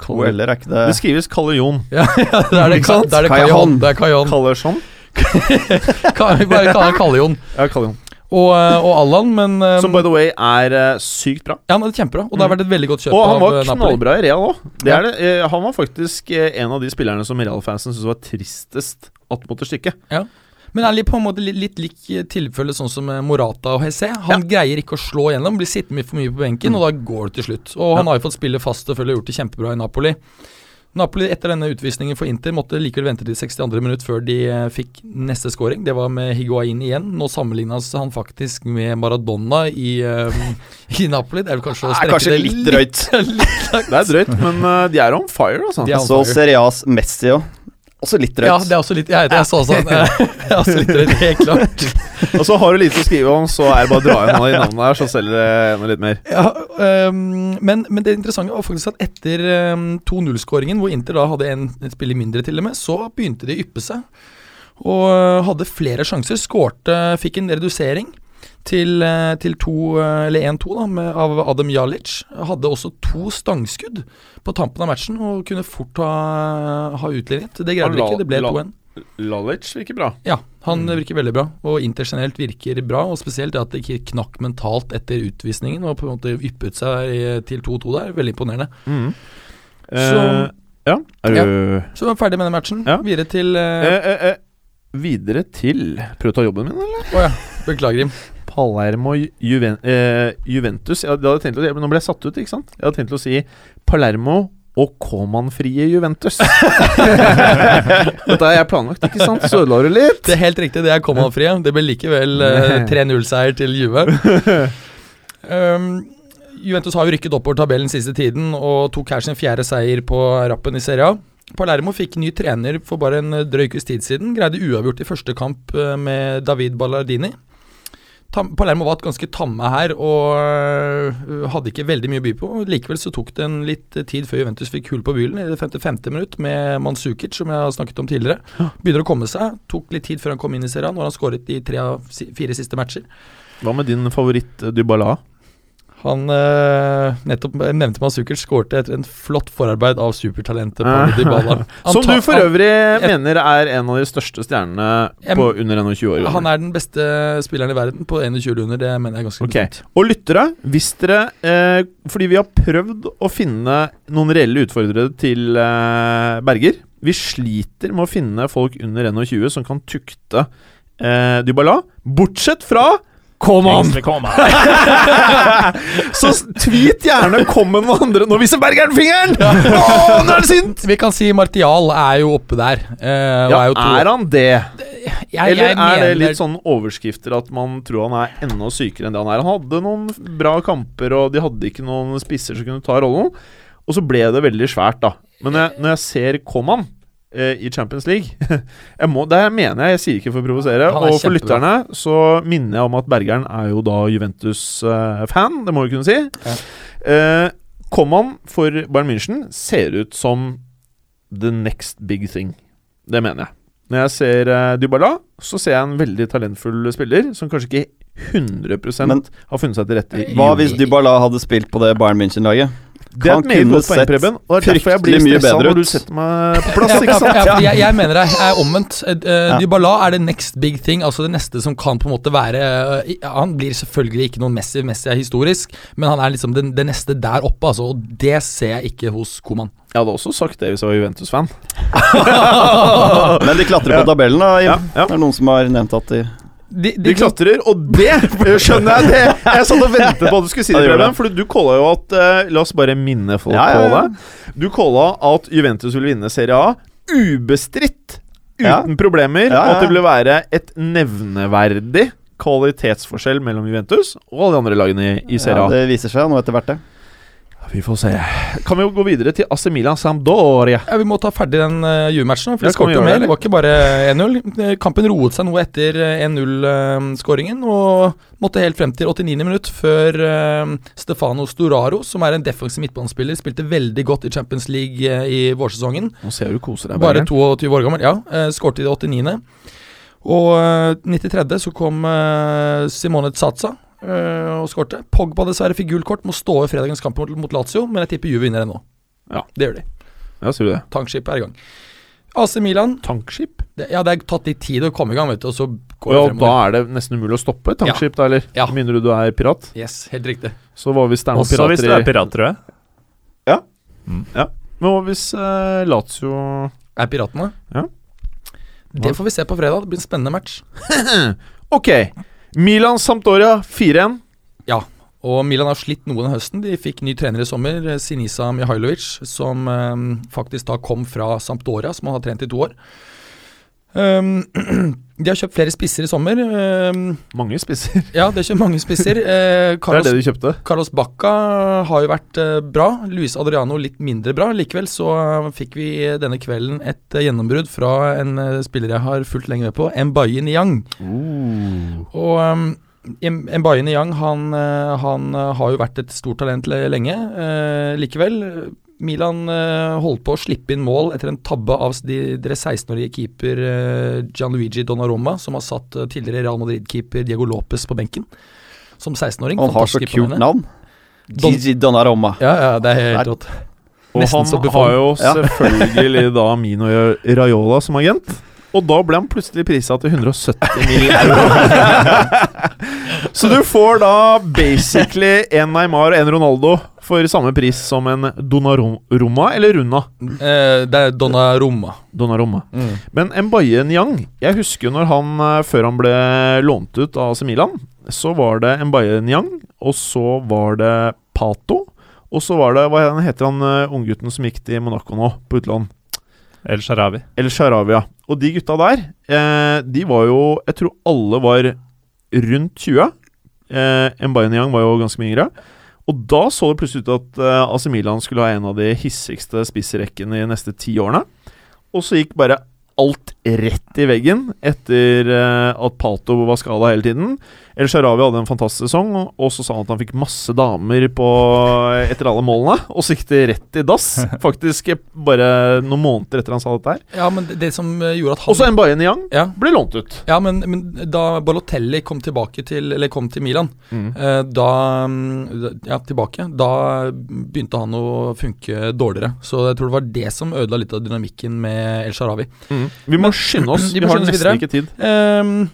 To er ikke det Det skrives Callejon. Ja, ja det er det. Ikke sant? Det er det Callejon. Callejon. Det er Callejon. Callejon? Vi bare kaller han Callejon. Ja, Callejon. Og, eh, og Allan, men eh, Som by the way er eh, sykt bra. Ja, han er kjempebra, og det har vært et veldig godt kjøp Og han var knallbra i Real òg. Ja. Han var faktisk en av de spillerne som Real-fansen syntes var tristest at måtte stikke. Men er på en måte litt, litt lik tilfelle sånn som eh, Morata og Hesse. Han greier ikke å slå gjennom, blir sittende for mye på benken, og da går det til slutt. Og han har jo fått spille fast og gjort det kjempebra i Napoli. Napoli etter denne utvisningen for Inter måtte likevel vente til 62. minutt før de eh, fikk neste scoring. Det var med Higuain igjen. Nå sammenlignes han faktisk med Maradona i, eh, i Napoli. Det er vel kanskje å strekke kanskje det litt drøyt. litt litt Det er drøyt, men uh, de er on fire, altså. De on Så fire. Serie A's Messi òg. Også litt drøyt. Ja, det er også litt Jeg, jeg så sånn. Jeg er også litt drøyt, helt klart. Og så har du lite å skrive om, så er det bare å dra inn av de navnene her, så selger det enda litt mer. Ja, um, men, men det interessante var faktisk at etter um, 2-0-skåringen, hvor Inter da hadde en, et spiller mindre til og med, så begynte de å yppe seg. Og øh, hadde flere sjanser. Skårte, fikk en redusering til, øh, til to, øh, eller 1-2 da, med, av Adam Jalic. Hadde også to stangskudd på tampen av matchen og kunne fort ha, ha utlignet. Det greide vi ikke, det ble 2-1. Lalic virker bra. Ja, han virker veldig bra. Og intersjonelt virker bra. Og spesielt at det ikke knakk mentalt etter utvisningen og på en måte yppet seg til 2-2 der. Veldig imponerende. Mm. Så- Eh, ja. Du Så vi er ferdig med den matchen. Ja. Videre til Å eh, eh, eh, Videre til Prøv å ta jobben min, eller? ja, beklager, Jim. Palermo Juven, eh, Juventus tenkt å, Nå ble jeg satt ut, ikke sant? Jeg hadde tenkt å si Palermo og Koman-frie Juventus. Dette har jeg planlagt, ikke sant? Så ødela du litt. Det er helt riktig, det er Coman-frie. Det ble likevel eh, 3-0-seier til Juve. Um, Juventus har jo rykket oppover tabellen siste tiden og tok her sin fjerde seier på rappen i Serie A. Palermo fikk ny trener for bare en drøy ukes tid siden. Greide uavgjort i første kamp eh, med David Ballardini. Palermo var et ganske tamme her og øh, hadde ikke veldig mye å by på. Likevel så tok det en litt tid før Juventus fikk hull på bylen i det 55. minutt med Manzukic, som jeg har snakket om tidligere. Begynner å komme seg. Tok litt tid før han kom inn i serien, når han skåret i tre av fire siste matcher. Hva med din favoritt eh, Dybala? Han eh, nettopp nevnte Masukert skårte etter en flott forarbeid av supertalentet Paulo Dybala. Som du for øvrig han, mener er en av de største stjernene Jeg- på under 21 år. Han er den beste spilleren i verden på 21 under, det mener jeg ganske Ok. bestemt. Og lyttere, hvis dere eh, Fordi vi har prøvd å finne noen reelle utfordrere til eh, Berger. Vi sliter med å finne folk under 21 som kan tukte eh, Dybala. Bortsett fra Coman! Kingsley Så tweet gjerne 'kom med noen andre'. Nå viser Bergeren fingeren! Oh, nå er det sint! Vi kan si Martial er jo oppe der. eh, Ja, er, jo to, er han det? jeg, Eller jeg er det litt sånn overskrifter at man tror han er enda sykere enn det han er? Han hadde noen bra kamper, og de hadde ikke noen spisser som kunne ta rollen. Og så ble det veldig svært, da. Men når jeg, når jeg ser Coman eh, i Champions League jeg må, Det mener jeg, jeg sier ikke for å provosere. Er Og for lytterne så minner jeg om at Bergeren er jo da Juventus-fan, det må vi kunne si. Ja. Eh, Coman for Bayern München ser ut som the next big thing. Det mener jeg. Når jeg ser uh, Dybala, så ser jeg en veldig talentfull spiller som kanskje ikke 100 Men- har funnet seg til rette i Hva hvis Dybala hadde spilt på det Bayern München-laget? Det er et meget kunne godt poeng, sett Preben. Og det er derfor jeg blir stressa når du setter meg på plass. Ikke sant? ja, jeg, jeg mener det er omvendt. Ja. Dybala er det next big thing, altså det neste som kan på en måte være uh, Han blir selvfølgelig ikke noen Messi, Messi er historisk, men han er liksom det, det neste der oppe, altså, og det ser jeg ikke hos Koman. Jeg hadde også sagt det hvis jeg var Juventus-fan. Men de klatrer på tabellen, da. Jim. Ja, ja. Det er noen som har nevnt at de De, De klatrer, og det skjønner jeg! det Jeg satt og ventet på at du skulle si Ja, det, det gjorde Preben. For du calla jo at uh, La oss bare minne folk Ja, ja, på det. Du calla at Juventus ville vinne Serie A ubestridt. Ja. Uten problemer. Ja, ja, Og at det ja. ville være et nevneverdig kvalitetsforskjell mellom Juventus og alle de andre lagene i, i Serie ja, A. Det viser seg nå etter hvert, det. Vi får se. Kan vi jo gå videre til AC Milan Sampdoria? Ja, Vi må ta ferdig den uh, Juve-matchen, for Ja, vi jo mer. Det var ikke bare 1-0. Eh, Kampen roet seg noe etter eh, 1-0-skåringen, og måtte helt frem til 89. minutt før uh, Stefano Storaro, som er en defensiv midtbanespiller, spilte veldig godt i Champions League uh, i vårsesongen. Nå ser du koser deg. Bare 22 år gammel, ja. Uh, skårte i det 89. Og eh, 93. så kom eh, Simone Zaza eh, og skårte. Pogba dessverre fikk gult kort, må stå i fredagens kamp mot, mot Lazio, men jeg tipper Juve vinner ennå. Ja. Det gjør de. Ja, sier du det? Tankskip er i gang. AC Milan Tankskip? det, Ja, det er tatt litt tid å komme i gang, vet du, og så går ja, det da er det nesten umulig å stoppe et tankskip, da, eller? Ja. Minner du du er pirat. Yes, helt riktig. Så hva hvis det er noen Også hvis du er pirat, tror jeg. Ja Ja Men hva hvis eh, Lazio Er Piratene? Ja. Det får vi se på fredag. Det blir en spennende match. Ok. Milan Sampdoria 4-1. Ja, Og Milan har slitt noe denne høsten. De fikk ny trener i sommer, eh, Sinisa Mihailovic, som eh, faktisk da kom fra Sampdoria, som han har trent i to år. Um, de har kjøpt flere spisser i sommer. Um, Mange spisser. ja, de har kjøpt mange spisser. Eh, Det er det de kjøpte. Carlos Bacca har jo vært uh, bra. Luis Adriano litt mindre bra. Likevel så uh, fikk vi denne kvelden et gjennombrudd fra en spiller jeg har fulgt lenge med på, Mbaye Niang. Og um, Mbaye Niang han, han har jo vært et stort talent lenge. Likevel, Milan eh, holdt på å slippe inn mål etter en tabbe av deres 16-årige keeper eh, Gianluigi Donnarumma, som har satt eh, tidligere Real Madrid-keeper Diego Lopez på benken. Som 16-åring. Han har så kult navn. Don- Gigi Donnarumma. Ja, ja, det er helt rått. Og han har jo selvfølgelig da Mino Raiola som agent. Og da ble han plutselig prisa til 170 mill. euro. Så du får da basically en Neymar og en Ronaldo for samme pris som en Donnarumma eller Runa. Eh, det er Donnarumma. Donnarumma. Mm. Men Mbaye Nyang Jeg husker når han, eh, før han ble lånt ut av AC Milan, så var det Mbaye Nyang, og så var det Pato. Og så var det Hva heter han uh, unggutten som gikk til Monaco nå, på utlån? El Sharawi. El Sharavia. Og de gutta der, eh, de var jo Jeg tror alle var rundt 20. Eh, Mbayanyang var jo ganske mye yngre. Og da så det plutselig ut at eh, AC Milan skulle ha en av de hissigste spissrekkene i neste ti årene. Og så gikk bare alt rett i veggen etter eh, at Pato var skada hele tiden. El Sharawi hadde en fantastisk sesong, og- så sa han at han fikk masse damer på, etter alle målene. Og så gikk det rett i dass, faktisk eh, bare noen måneder etter han sa dette her. Ja, men det, som eh, gjorde at han Også Mbaye Niang ja, ble lånt ut. ja, men, men da Balotelli kom tilbake til Eller kom til Milan, eh, da mm, Ja, tilbake. Da begynte han å funke dårligere. Så jeg tror det var det som ødela litt av dynamikken med El Sharawi. Vi må skynde oss, vi har nesten ikke tid. Eh,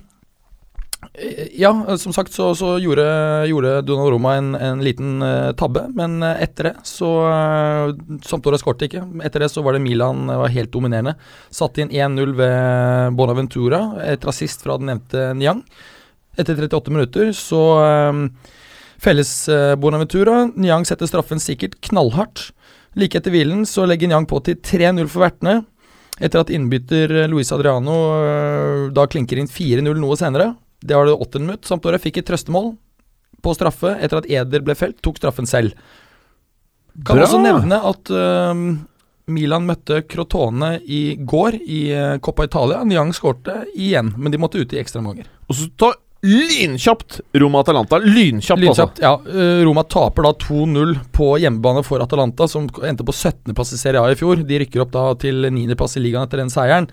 ja, som sagt så, så gjorde, gjorde Donald Roma en, en liten uh, tabbe, men eh, etter det så uh, Sampdoria skåret ikke. Etter det så var det Milan var helt dominerende. Satte inn 1-0 ved Bonaventura, et rasist fra den nevnte Niang. Etter 38 minutter så um, felles uh, Bonaventura. Niang setter straffen sikkert knallhardt. Like etter hvilen så legger Niang på til 3-0 for vertene. Etter at innbytter Luis Adriano øh, da klinker inn 4-0 noe senere. Det var det åttende minutt. Sampdoria fikk et trøstemål på straffe etter at Eder ble felt, tok straffen selv. Kan Bra. også nevne at uh, Milan møtte Crotone i går i øh, Coppa Italia. Niang skårte igjen, men de måtte ut i ekstraomganger. Og så ta lynkjapt Roma-Atalanta. Lynkjapt, Lynkjapt. Ja, øh, Roma taper da 2-0 på hjemmebane for Atalanta, som endte på 17.-plass i Serie A i fjor. De rykker opp da til 9.-plass i ligaen etter den seieren.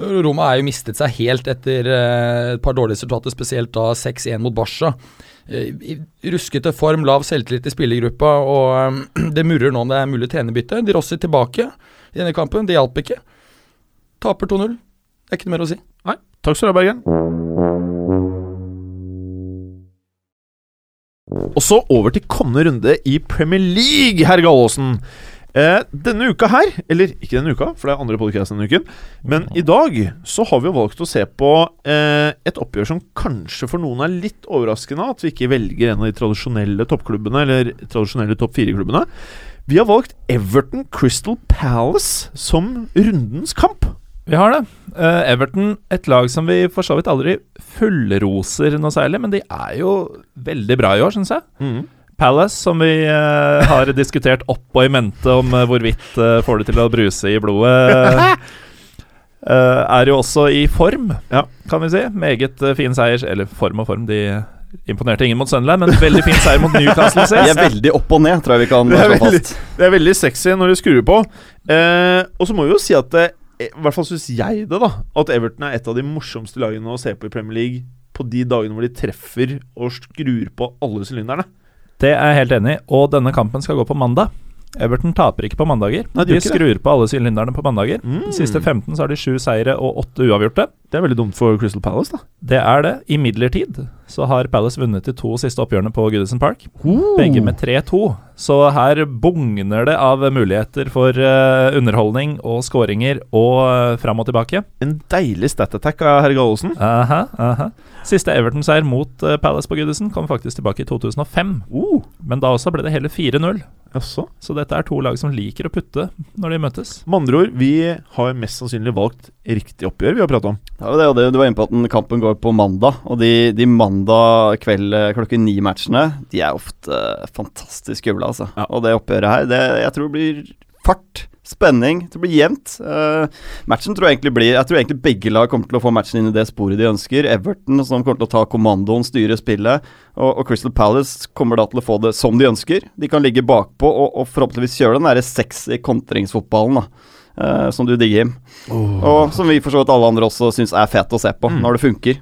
Roma er jo mistet seg helt etter eh, et par dårlige resultater, spesielt da 6-1 mot Barca. Eh, i ruskete form, lav selvtillit i spillergruppa, og eh, det murrer nå om det er mulig trenerbytte. De Rossi tilbake i denne kampen, det hjalp ikke. Taper 2-0. Det er ikke noe mer å si. Nei. Takk skal du ha, Bergen. Og så over til kommende runde i Premier League, herr Gallaasen. Eh, denne uka her, eller ikke denne uka, for det er andre podkast denne uken, men i dag så har vi jo valgt å se på eh, et oppgjør som kanskje for noen er litt overraskende, at vi ikke velger en av de tradisjonelle toppklubbene, eller tradisjonelle topp fire-klubbene. Vi har valgt Everton Crystal Palace som rundens kamp. Vi har det. Eh, Everton, et lag som vi for så vidt aldri fullroser noe særlig, men de er jo veldig bra i år, syns jeg. Palace, som vi eh, har diskutert opp og i mente om eh, hvorvidt får det til å bruse i blodet, er jo også i form, Ja. kan vi si. Meget fin seier, eller form og form, de imponerte ingen mot Sunderland, men veldig fin seier mot Newcastle De er veldig opp og ned, tror jeg vi kan slå fast. Det er veldig sexy når de skrur på. Eh, og så må vi jo si at i hvert fall syns jeg det, da. At Everton er et av de morsomste lagene å se på i Premier League på de dagene hvor de treffer og skrur på alle sylinderne. Det er jeg helt enig i, og denne kampen skal gå på mandag. Everton taper ikke på mandager. Nei, de de skrur på alle sylinderne på mandager. Mm. De siste 15 så har de sju seire og åtte uavgjorte. Det er veldig dumt for Crystal Palace, da. Det er det. Imidlertid så har Palace vunnet de to siste oppgjørene på Goodison Park. Begge med 3-2. Så her bugner det av muligheter for uh, underholdning og skåringer og uh, fram og tilbake. En deilig stat attack av herr Gallosen. Aha, aha. Siste Everton-seier mot uh, Palace på Goodison kom faktisk tilbake i 2005. Uh, Men da også ble det hele 4-0. Jaså. Så dette er to lag som liker å putte når de møtes. Med andre ord, vi har mest sannsynlig valgt riktig oppgjør vi har prata om. Ja, det, det, du var inne på at den kampen går på mandag, og de, de mandag kveld eh, klokken ni-matchene De er ofte eh, fantastisk kule, altså. Ja. Og det oppgjøret her, det, jeg tror det blir fart, spenning, det blir jevnt. Uh, matchen tror jeg egentlig blir Jeg tror egentlig begge lag kommer til å få matchen inn i det sporet de ønsker. Everton som kommer til å ta kommandoen, styre spillet, og, og Crystal Palace kommer da til å få det som de ønsker. De kan ligge bakpå og, og forhåpentligvis kjøre den derre sexy kontringsfotballen, da. Uh, som du digger, Jim. Og som vi for så vidt alle andre også syns er fet å se på, Mm. når det funker.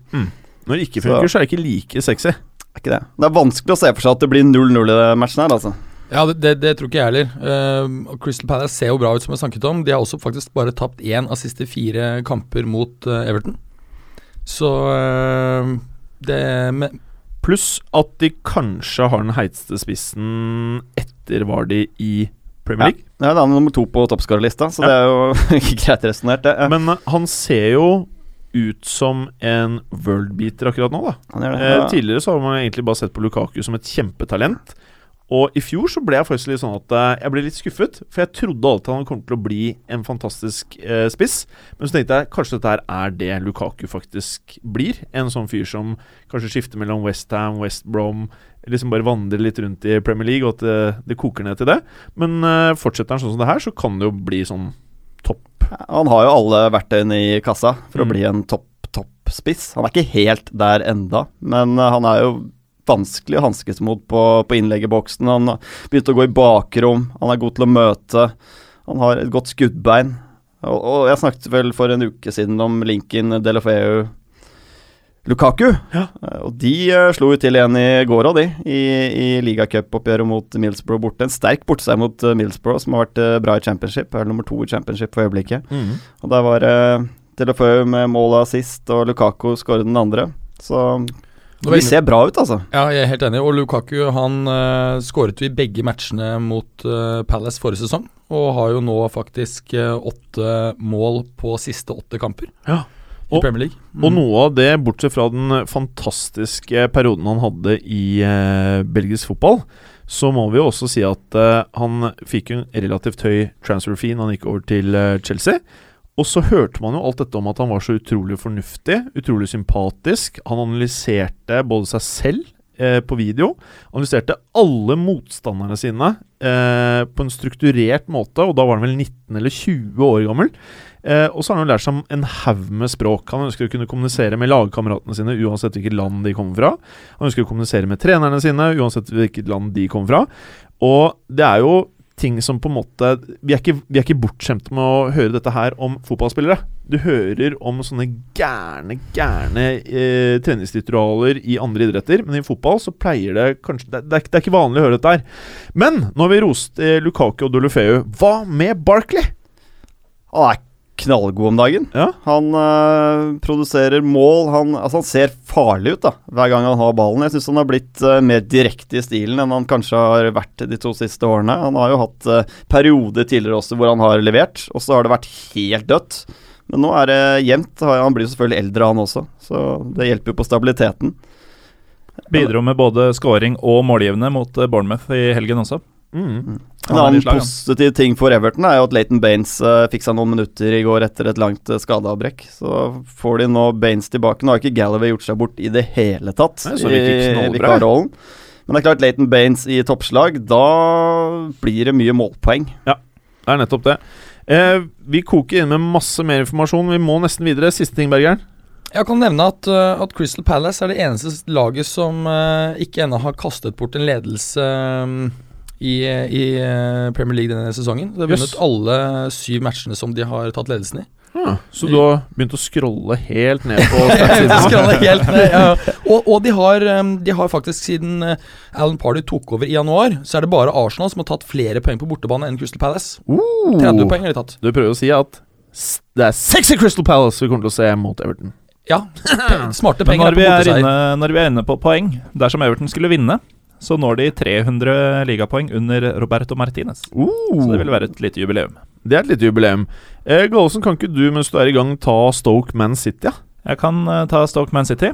Når det ikke funker, så er det ikke like sexy. Er ikke det? Det er vanskelig å se for seg at det blir 0-0 i matchen her, altså. Ja, det, det, det tror ikke jeg heller. Uh, Crystal Palace ser jo bra ut, som jeg snakket om. De har også faktisk bare tapt én av siste fire kamper mot uh, Everton. Så uh, det Pluss at de kanskje har den heiteste spissen etter var de i Premier League. Ja, det er nummer to på toppskårerlista, så Ja. det er jo ikke greit resonnert, det. Ja. Men eh, han ser jo ut som en worldbeater akkurat nå, da. Han gjør det. Eh, Ja. tidligere så har man egentlig bare sett på Lukaku som et kjempetalent. Og i fjor så ble jeg faktisk litt sånn at eh, jeg ble litt skuffet. For jeg trodde alltid han kom til å bli en fantastisk eh, spiss. Men så tenkte jeg kanskje dette her er det Lukaku faktisk blir. En sånn fyr som kanskje skifter mellom Westham, West Brom Liksom bare vandrer litt rundt i Premier League, og at det, det koker ned til det. Men eh, fortsetter han sånn som det her, så kan det jo bli sånn topp Han har jo alle verktøyene i kassa for Mm. å bli en topp, topp spiss. Han er ikke helt der enda, men eh, han er jo vanskelig å hanskes mot på, på innleggeboksen. Han har begynt å gå i bakrom, han er god til å møte, han har et godt skuddbein. Og, og jeg snakket vel for en uke siden om Lincoln Delofeu Lukaku. Ja. Og de eh, slo jo til igjen i går òg, de, i, i ligacupoppgjøret mot Millsborough borte. En sterk borteseier mot eh, Millsborough, som har vært eh, bra i championship. Er nummer to i championship for øyeblikket. Og der var uh, Delofeu med målet sist, og Lukaku skåret den andre. Så de ser bra ut, altså. Ja, jeg er helt enig. Og Lukaku han uh, skåret jo i begge matchene mot uh, Palace forrige sesong. Og har jo nå faktisk uh, åtte mål på siste åtte kamper Ja. i Og- Premier League. Mm. Og noe av det, bortsett fra den fantastiske perioden han hadde i uh, belgisk fotball, så må vi jo også si at han fikk en relativt høy transfer fee når han gikk over til Chelsea. Og så hørte man jo alt dette om at han var så utrolig fornuftig, utrolig sympatisk. Han analyserte både seg selv eh, på video, analyserte alle motstanderne sine eh, på en strukturert måte, og da var han vel 19 eller 20 år gammel. Eh, og så har han jo lært seg en haug med språk. Han ønsker å kunne kommunisere med lagkameratene sine uansett hvilket land de kommer fra. Han ønsker å kommunisere med trenerne sine uansett hvilket land de kommer fra. Og det er jo ting som på en måte Vi er ikke, vi er ikke bortskjemte med å høre dette her om fotballspillere. Du hører om sånne gærne, gærne eh, treningsritualer i andre idretter, men i fotball så pleier det kanskje Det, det, er, det er ikke vanlig å høre dette her. Men nå har vi rost eh, Lukaku og Dolofeu. Hva med Barkley? Han er knallgod om dagen. Ja. Han uh, produserer mål. Han, altså han ser farlig ut da hver gang han har ballen. Jeg syns han har blitt uh, mer direkte i stilen enn han kanskje har vært de to siste årene. Han har jo hatt uh, perioder tidligere også hvor han har levert, og så har det vært helt dødt. Men nå er det jevnt. Han blir jo selvfølgelig eldre, han også, så det hjelper jo på stabiliteten. Bidro med både scoring og målgivende mot Bournemouth i helgen også. Mm. En er i annen slag, positiv ting for Everton er jo at Leighton Baines uh, fikk seg noen minutter i går etter et langt uh, skadeavbrekk. Så får de nå Baines tilbake. Nå har ikke Galloway gjort seg bort i det hele tatt Nei, i vikarrollen. Men det er klart, Leighton Baines i toppslag, da blir det mye målpoeng. Ja, Det er nettopp det. Eh, vi koker inn med masse mer informasjon. Vi må nesten videre. Siste ting, Bergeren. Jeg kan nevne at, uh, at Crystal Palace er det eneste laget som uh, ikke ennå har kastet bort en ledelse um, i, i uh, Premier League denne sesongen. De har vunnet Yes. alle syv matchene som de har tatt ledelsen i. Så du har begynt å scrolle helt ned på han helt ned, ja. og, og de, har, de har faktisk siden uh, Alan Party tok over i januar, så er det bare Arsenal som har tatt flere poeng på bortebane enn Crystal Palace. 30 poeng har de tatt. Du prøver å si at det er sexy Crystal Palace vi kommer til å se mot Everton. Ja, smarte Men penger når vi, på er inne, når vi er inne på poeng Dersom Everton skulle vinne, så når de 300 ligapoeng under Roberto Martinez. Så det vil være et lite jubileum. Det er et lite jubileum. Eh, Gallosen, kan ikke du mens du er i gang, ta Stoke Man City? Ja? Jeg kan eh, ta Stoke Man City.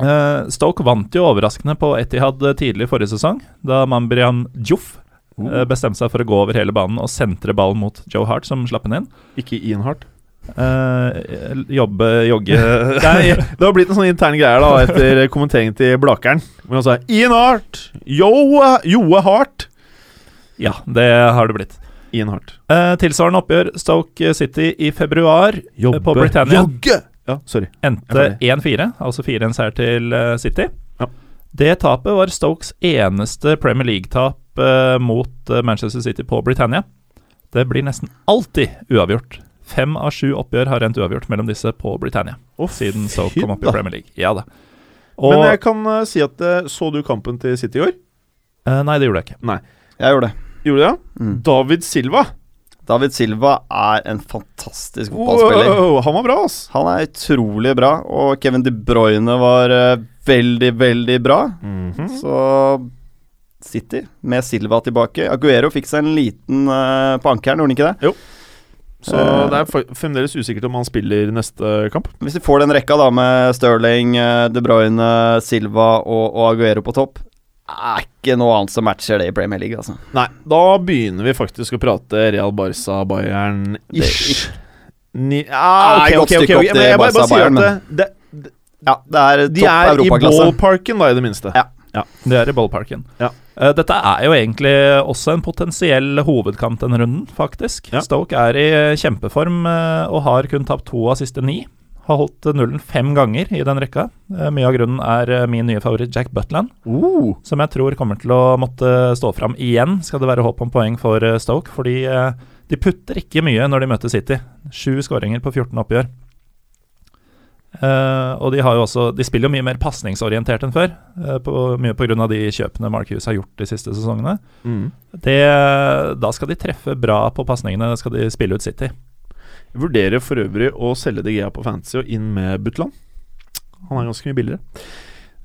Eh, Stoke vant jo overraskende på Etihad eh, tidlig forrige sesong, da Mambrian Diouf eh, bestemte seg for å gå over hele banen og sentre ballen mot Joe Hart, som slapp den inn. Ikke Ian Hart. Eh, jobbe, jogge Nei, det har blitt en sånn intern greie da etter kommenteringen til Blakeren. Hvor han sa Ian Hart! Joe, Joe Hart! Ja, det har det blitt. Ian Hart. Uh, tilsvarende oppgjør Stoke City i februar Jobbe, på Britannia. Jogge! Ja, sorry. endte 1-4, altså 4-1-seier til eh, City. Ja. Det tapet var Stokes eneste Premier League-tap uh, mot Manchester City på Britannia. Det blir nesten alltid uavgjort. Fem av sju oppgjør har rent uavgjort mellom disse på Britannia. Oh, Siden Stoke kom opp i. Premier League. Ja da. Og, Men jeg kan uh, si at uh, Så du kampen til City i år? Uh, Nei, det gjorde jeg ikke. Jeg gjorde det. Gjorde du det? ja? Mm. David Silva. David Silva er en fantastisk fotballspiller. Wow, han var bra, ass. Han er utrolig bra, og Kevin De Bruyne var veldig, veldig bra. Mhm. Så City med Silva tilbake. Aguero fikk seg en liten uh, på ankelen, gjorde han ikke det? Så Eh. det er fremdeles usikkert om han spiller neste kamp. Hvis de får den rekka da med Sterling, eh, De Bruyne, Silva og, og Aguero på topp, er ikke noe annet som matcher det i Premier League, altså. Nei, da begynner vi faktisk å prate Real Barca, Bayern ish. Ni, ah, ok, okay, ok, ok, stykke ok. opp Men jeg bare, bare sier at det, det, Ja, det er de er i ballparken, da, i det minste. Ja. Det er i ballparken. Ja. Eh, dette er jo egentlig også en potensiell hovedkamp denne runden, faktisk. Ja. Stoke er i kjempeform eh, og har kun tapt to av siste ni. Har holdt nullen fem ganger i den rekka. Eh, mye av grunnen er eh, min nye favoritt Jack Butland, Uh, som jeg tror kommer til å måtte stå fram igjen, skal det være håp om poeng for eh, Stoke. Fordi eh, de putter ikke mye når de møter City. Sju skåringer på 14 oppgjør. Eh, og de har jo også De spiller jo mye mer pasningsorientert enn før. uh, på, mye pga. de kjøpene Mark Hughes har gjort de siste sesongene. mm. Det, da skal de treffe bra på pasningene. Skal de spille ut City. Jeg vurderer for øvrig å selge DGA på Fantasy og inn med Butland. Han er ganske mye billigere.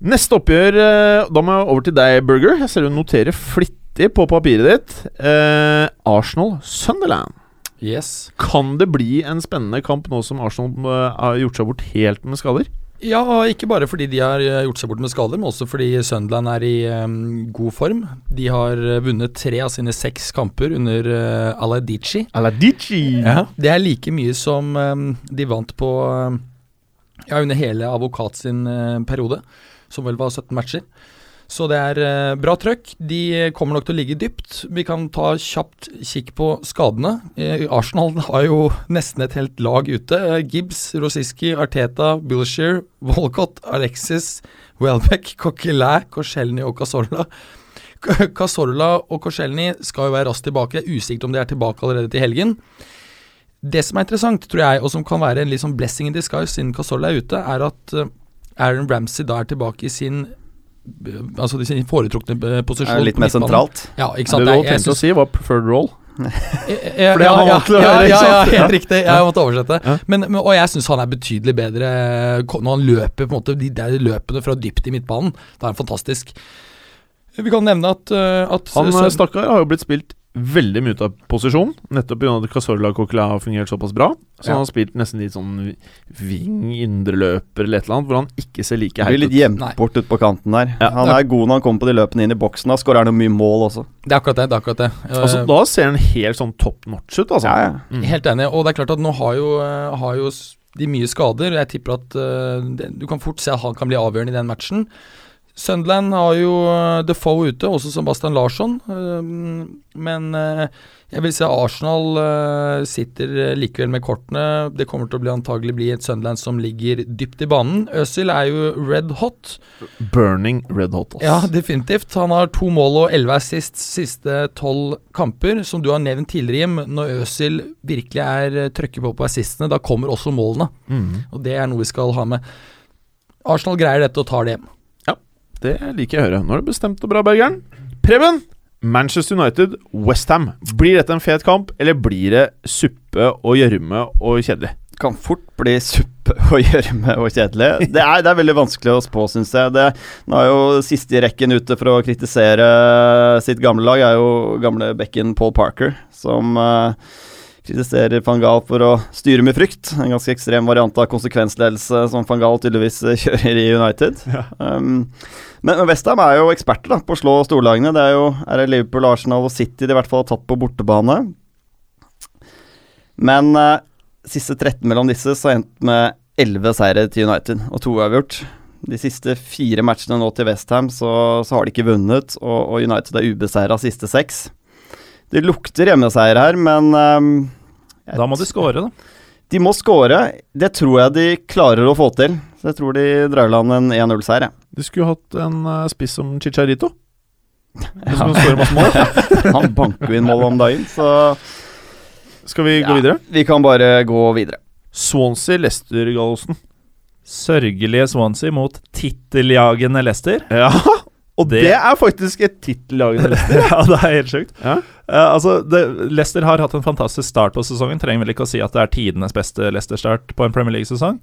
Neste oppgjør eh, Da må jeg over til deg, Burger. Jeg ser du noterer flittig på papiret ditt. Eh, Arsenal-Sunderland. Yes. Kan det bli en spennende kamp nå som Arsenal eh, har gjort seg bort helt med skader? Ja, ikke bare fordi de har eh, gjort seg bort med skader, men også fordi Sunderland er i um, god form. De har vunnet tre av sine seks kamper under uh, Aladici. Aladici! Ja. Det er like mye som um, de vant på um, Ja, under hele Avokat sin uh, periode, som vel var 17 matcher. Så det er eh, bra trøkk. De kommer nok til å ligge dypt. Vi kan ta kjapt kikk på skadene. Eh, Arsenal har jo nesten et helt lag ute. Eh, Gibbs, Rosiski, Arteta, Wilshere, Walcott, Alexis, Welbeck, Coquelin, Korselny og Casorla. Casorla og Korselny skal jo være raskt tilbake. Det er Usikkert om de er tilbake allerede til helgen. Det som er interessant, tror jeg, og som kan være en sånn blessing in disguise siden Casorla er ute, er at Aaron Ramsey da er tilbake i sin Altså de sin foretrukne eh, posisjon. Litt mer sentralt. Ja, ikke sant? Det du tenkte å si, var preferred role. For det har han ja, vant til å ja, høre, ja, ja, helt riktig. Jeg måtte oversette. Ja. Men, og jeg syns han er betydelig bedre når han løper på en måte de der løpene fra dypt i midtbanen. Da er han fantastisk. Vi kan nevne at, uh, at Han eh, stakkar har jo blitt spilt veldig mye ut av posisjon, nettopp pga. at Casorla Coquelin har fungert såpass bra. Så Ja. han har spilt nesten litt sånn wing, indreløper eller et eller annet, hvor han ikke ser like Blir heit litt ut. gjemt Nei. bort ute på kanten der. Ja. Han er god når han kommer på de løpene inn i boksen. Da skårer han mye mål også. Det er akkurat det. det, er akkurat det. Altså, da ser han helt sånn top notch ut, altså. Ja, ja. Mm. Helt enig. Og det er klart at nå har jo, eh, har jo de mye skader. Jeg tipper at uh, det, du kan fort se at han kan bli avgjørende i den matchen. Sunderland har jo uh, Defoe ute, også Sebastian Larsson. eh, men eh, jeg vil si Arsenal eh, sitter eh, likevel med kortene. Det kommer til å bli antagelig bli et Sunderland som ligger dypt i banen. Øzil er jo red hot. Burning red hot, ass. Ja, definitivt. Han har to mål og elleve assist siste tolv kamper. Som du har nevnt tidligere, Jim. Når Øzil virkelig er eh, trøkker på på assistene, da kommer også målene. Mm. Og det er noe vi skal ha med. Arsenal greier dette og tar det hjem. Det liker jeg å høre. Nå er det bestemt og bra, Bergeren. Preben! Manchester United, Westham. Blir dette en fet kamp, eller blir det suppe og gjørme og kjedelig? Kan fort bli suppe og gjørme og kjedelig. Det er, det er veldig vanskelig å spå, syns jeg. Det, nå er jo siste i rekken ute for å kritisere sitt gamle lag, er jo gamle bekken Paul Parker, som eh, kritiserer van Gaal for å styre med frykt. En ganske ekstrem variant av konsekvensledelse som van Gaal tydeligvis kjører i United. Um, men Westham er jo eksperter da, på å slå storlagene. Det er jo er det Liverpool, Arsenal og City de i hvert fall har tatt på bortebane. Men uh, siste 13 mellom disse så endt med 11 seire til United og to uavgjort. De siste fire matchene nå til Westham så, så har de ikke vunnet, og, og United er ubeseira siste seks. Det lukter hjemmeseier her, men um, jeg Da må de score, da. de må skåre. Det tror jeg de klarer å få til. Så jeg tror de drar i land en 1-0-seier. jeg. De skulle hatt en uh, spiss som Chicharito. Ja. Som skårer masse mål. Han banker jo inn mål om dagen, så Skal vi gå Ja. videre? vi kan bare gå videre. Swansea Lester Gallosen. Sørgelige Swansea mot titteljagende Lester. Ja, og det, Det- er faktisk et titteljagende Leicester. ja, det er helt sjukt. Ja. Uh, altså, det, Leicester har hatt en fantastisk start på sesongen. Trenger vel ikke å si at det er tidenes beste Leicester-start på en Premier League-sesong.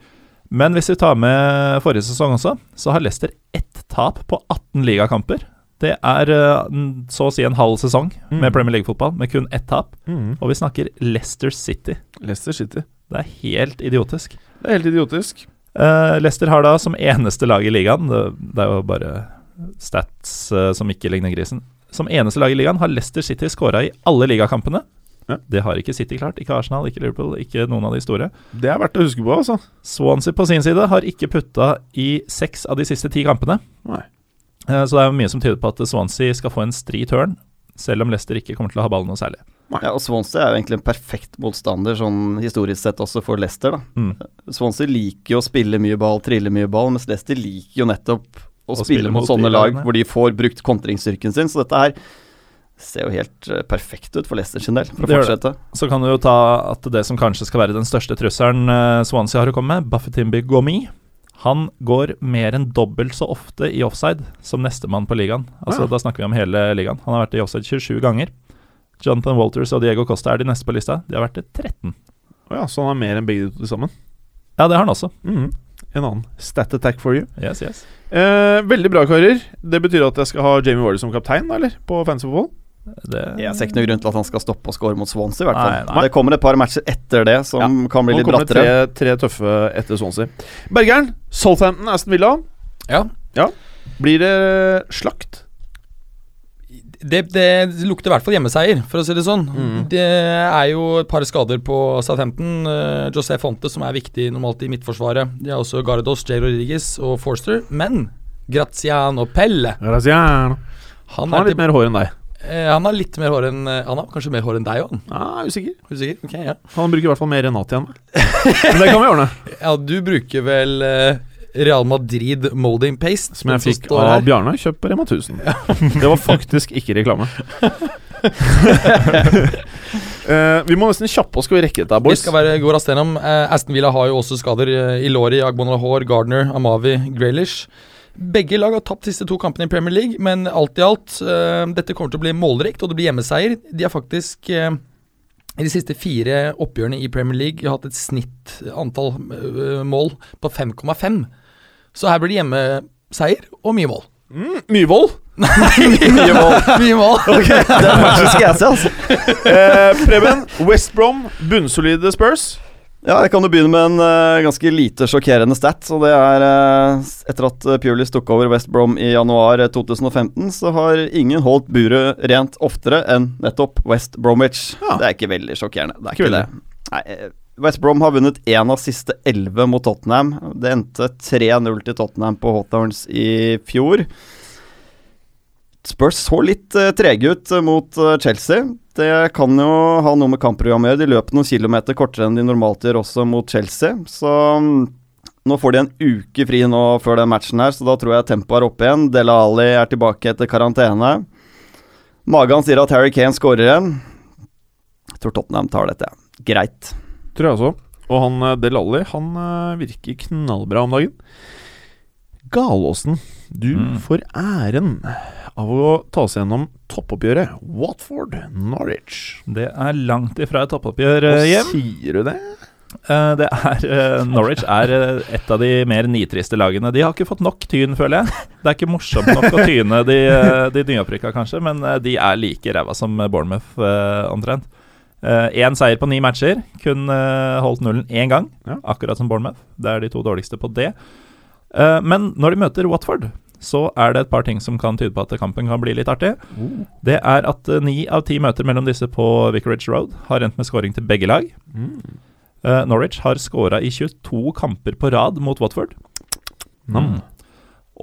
Men hvis vi tar med forrige sesong også, så har Leicester ett tap på 18 ligakamper. Det er uh, så å si en halv sesong Mm. med Premier League-fotball, med kun ett tap. Mm. Og vi snakker Leicester City. Leicester City. Det er helt idiotisk. Det er helt idiotisk. Uh, Leicester har da som eneste lag i ligaen Det, det er jo bare stats eh, som ikke ligner grisen. Som eneste lag i ligaen har Leicester City skåra i alle ligakampene. Ja. Det har ikke City klart. Ikke Arsenal, ikke Liverpool, ikke noen av de store. Det er verdt å huske på, altså. Swansea på sin side har ikke putta i seks av de siste ti kampene. Nei. Eh, Så det er mye som tyder på at Swansea skal få en stri turn, selv om Leicester ikke kommer til å ha ballen noe særlig. Ja, og Swansea er jo egentlig en perfekt motstander sånn historisk sett også for Leicester. da. Mm. Swansea liker jo å spille mye ball, trille mye ball, mens Leicester liker jo nettopp å, Å spille, spille mot sånne lag hvor de får brukt kontringsstyrken sin. Så dette her ser jo helt eh, perfekt ut for Leicester sin del, for å Det gjør det. fortsette. Så kan du jo ta at det som kanskje skal være den største trusselen eh, Swansea har å komme med, Buffetimby Gomi, han går mer enn dobbelt så ofte i offside som nestemann på ligaen. Altså Ja. Da snakker vi om hele ligaen. Han har vært i offside 27 ganger. Jonathan Walters og Diego Costa er de neste på lista. De har vært det 13. Å ja, så han har mer enn begge de to sammen. Ja, det har han også. Mhm. En annen stat attack for you. Yes, yes. Eh, veldig bra, karer. Det betyr at jeg skal ha Jamie Warder som kaptein, da, eller? På Fancy Football? Det, Jeg ser ikke noe grunn til at han skal stoppe å score mot Swansea, i hvert fall. Nei, nei. Det kommer et par matcher etter det som kan bli Nå litt kommer det brattere. tre, tre tøffe etter Swansea. Bergeren, Southampton, Aston Villa. Ja. Blir det slakt? Det, det lukter i hvert fall hjemmeseier, for å si det sånn. Mm. Det er jo et par skader på Southampton. Uh, José Fonte, som er viktig normalt i midtforsvaret. De har også Gardos, Jay Rodriguez og Forster. Men Graziano Pelle Graziano. Han, Han har litt mer hår enn deg. eh, han har litt mer hår enn eh, Han har kanskje mer hår enn deg òg, han. Ah, usikker. Usikker? Ok, ja. Han bruker i hvert fall mer Renate igjen. Men det kan vi ordne. ja, du bruker vel eh, Real Madrid molding paste? Som jeg fikk av her. Bjarne, kjøpt på Rema 1000. Det var faktisk ikke reklame. uh, vi må nesten kjappe oss, skal vi rekke dette, Vi boys? skal være gå raskt gjennom. Uh, Aston Villa har jo også skader. Uh, Ilori, Agbonalahor, Gardner, Amavi, Graylish. Begge lag har tapt siste to kampene i Premier League, men alt i alt eh, Dette kommer til å bli målrikt, og det blir hjemmeseier. De har faktisk eh, i de siste fire oppgjørene i Premier League hatt et snitt antall eh, mål på 5,5. Så her blir det hjemmeseier og mye mål. Mm, Myhrvold. mye mål! mye mål. Den matchen skal jeg se, altså. Eh, Preben, West Brom, bunnsolide Spurs. Ja, jeg kan jo begynne med en uh, ganske lite sjokkerende stat. Og det er uh, etter at uh, Pulis tok over West Brom i januar eh, 2015, så har ingen holdt buret rent oftere enn nettopp West Bromwich. Ja. Det er ikke veldig sjokkerende. Det er Ikke ikke, det. Nei, eh, West Brom har vunnet én av siste elleve mot Tottenham. Det endte 3-0 til Tottenham på Hotdowns i fjor. Spurs så litt uh, trege ut eh, mot eh, Chelsea. Det kan jo ha noe med kampprogrammet å gjøre. De løper noen kilometer kortere enn de normalt gjør også mot Chelsea. Så mm, nå får de en uke fri nå før den matchen her, så da tror jeg tempoet er oppe igjen. Dele Ali er tilbake etter karantene. Magan sier at Harry Kane skårer igjen. Jeg tror Tottenham tar dette. Greit. Tror jeg også. Og han eh, Del Alli, han eh, virker knallbra om dagen. Galåsen, du Mm. får æren av å ta oss gjennom toppoppgjøret. Watford, Norwich. det er langt ifra et toppoppgjør, Hva eh, Hjem. sier du det? Det er Norwich er et av de mer nitriste lagene. De har ikke fått nok tyn, føler jeg. Det er ikke morsomt nok å tyne de, de nyopprykka, kanskje, men de er like ræva som Bournemouth, omtrent. Én seier på ni matcher. Kun eh, holdt nullen én gang, Ja. akkurat som Bournemouth. Det er de to dårligste på det. Eh, men når de møter Watford, så er det et par ting som kan tyde på at kampen kan bli litt artig. Det er at eh, ni av ti møter mellom disse på Vicarage Road har endt med scoring til begge lag. Mm. Uh, Norwich har scora i 22 kamper på rad mot Watford. Mm.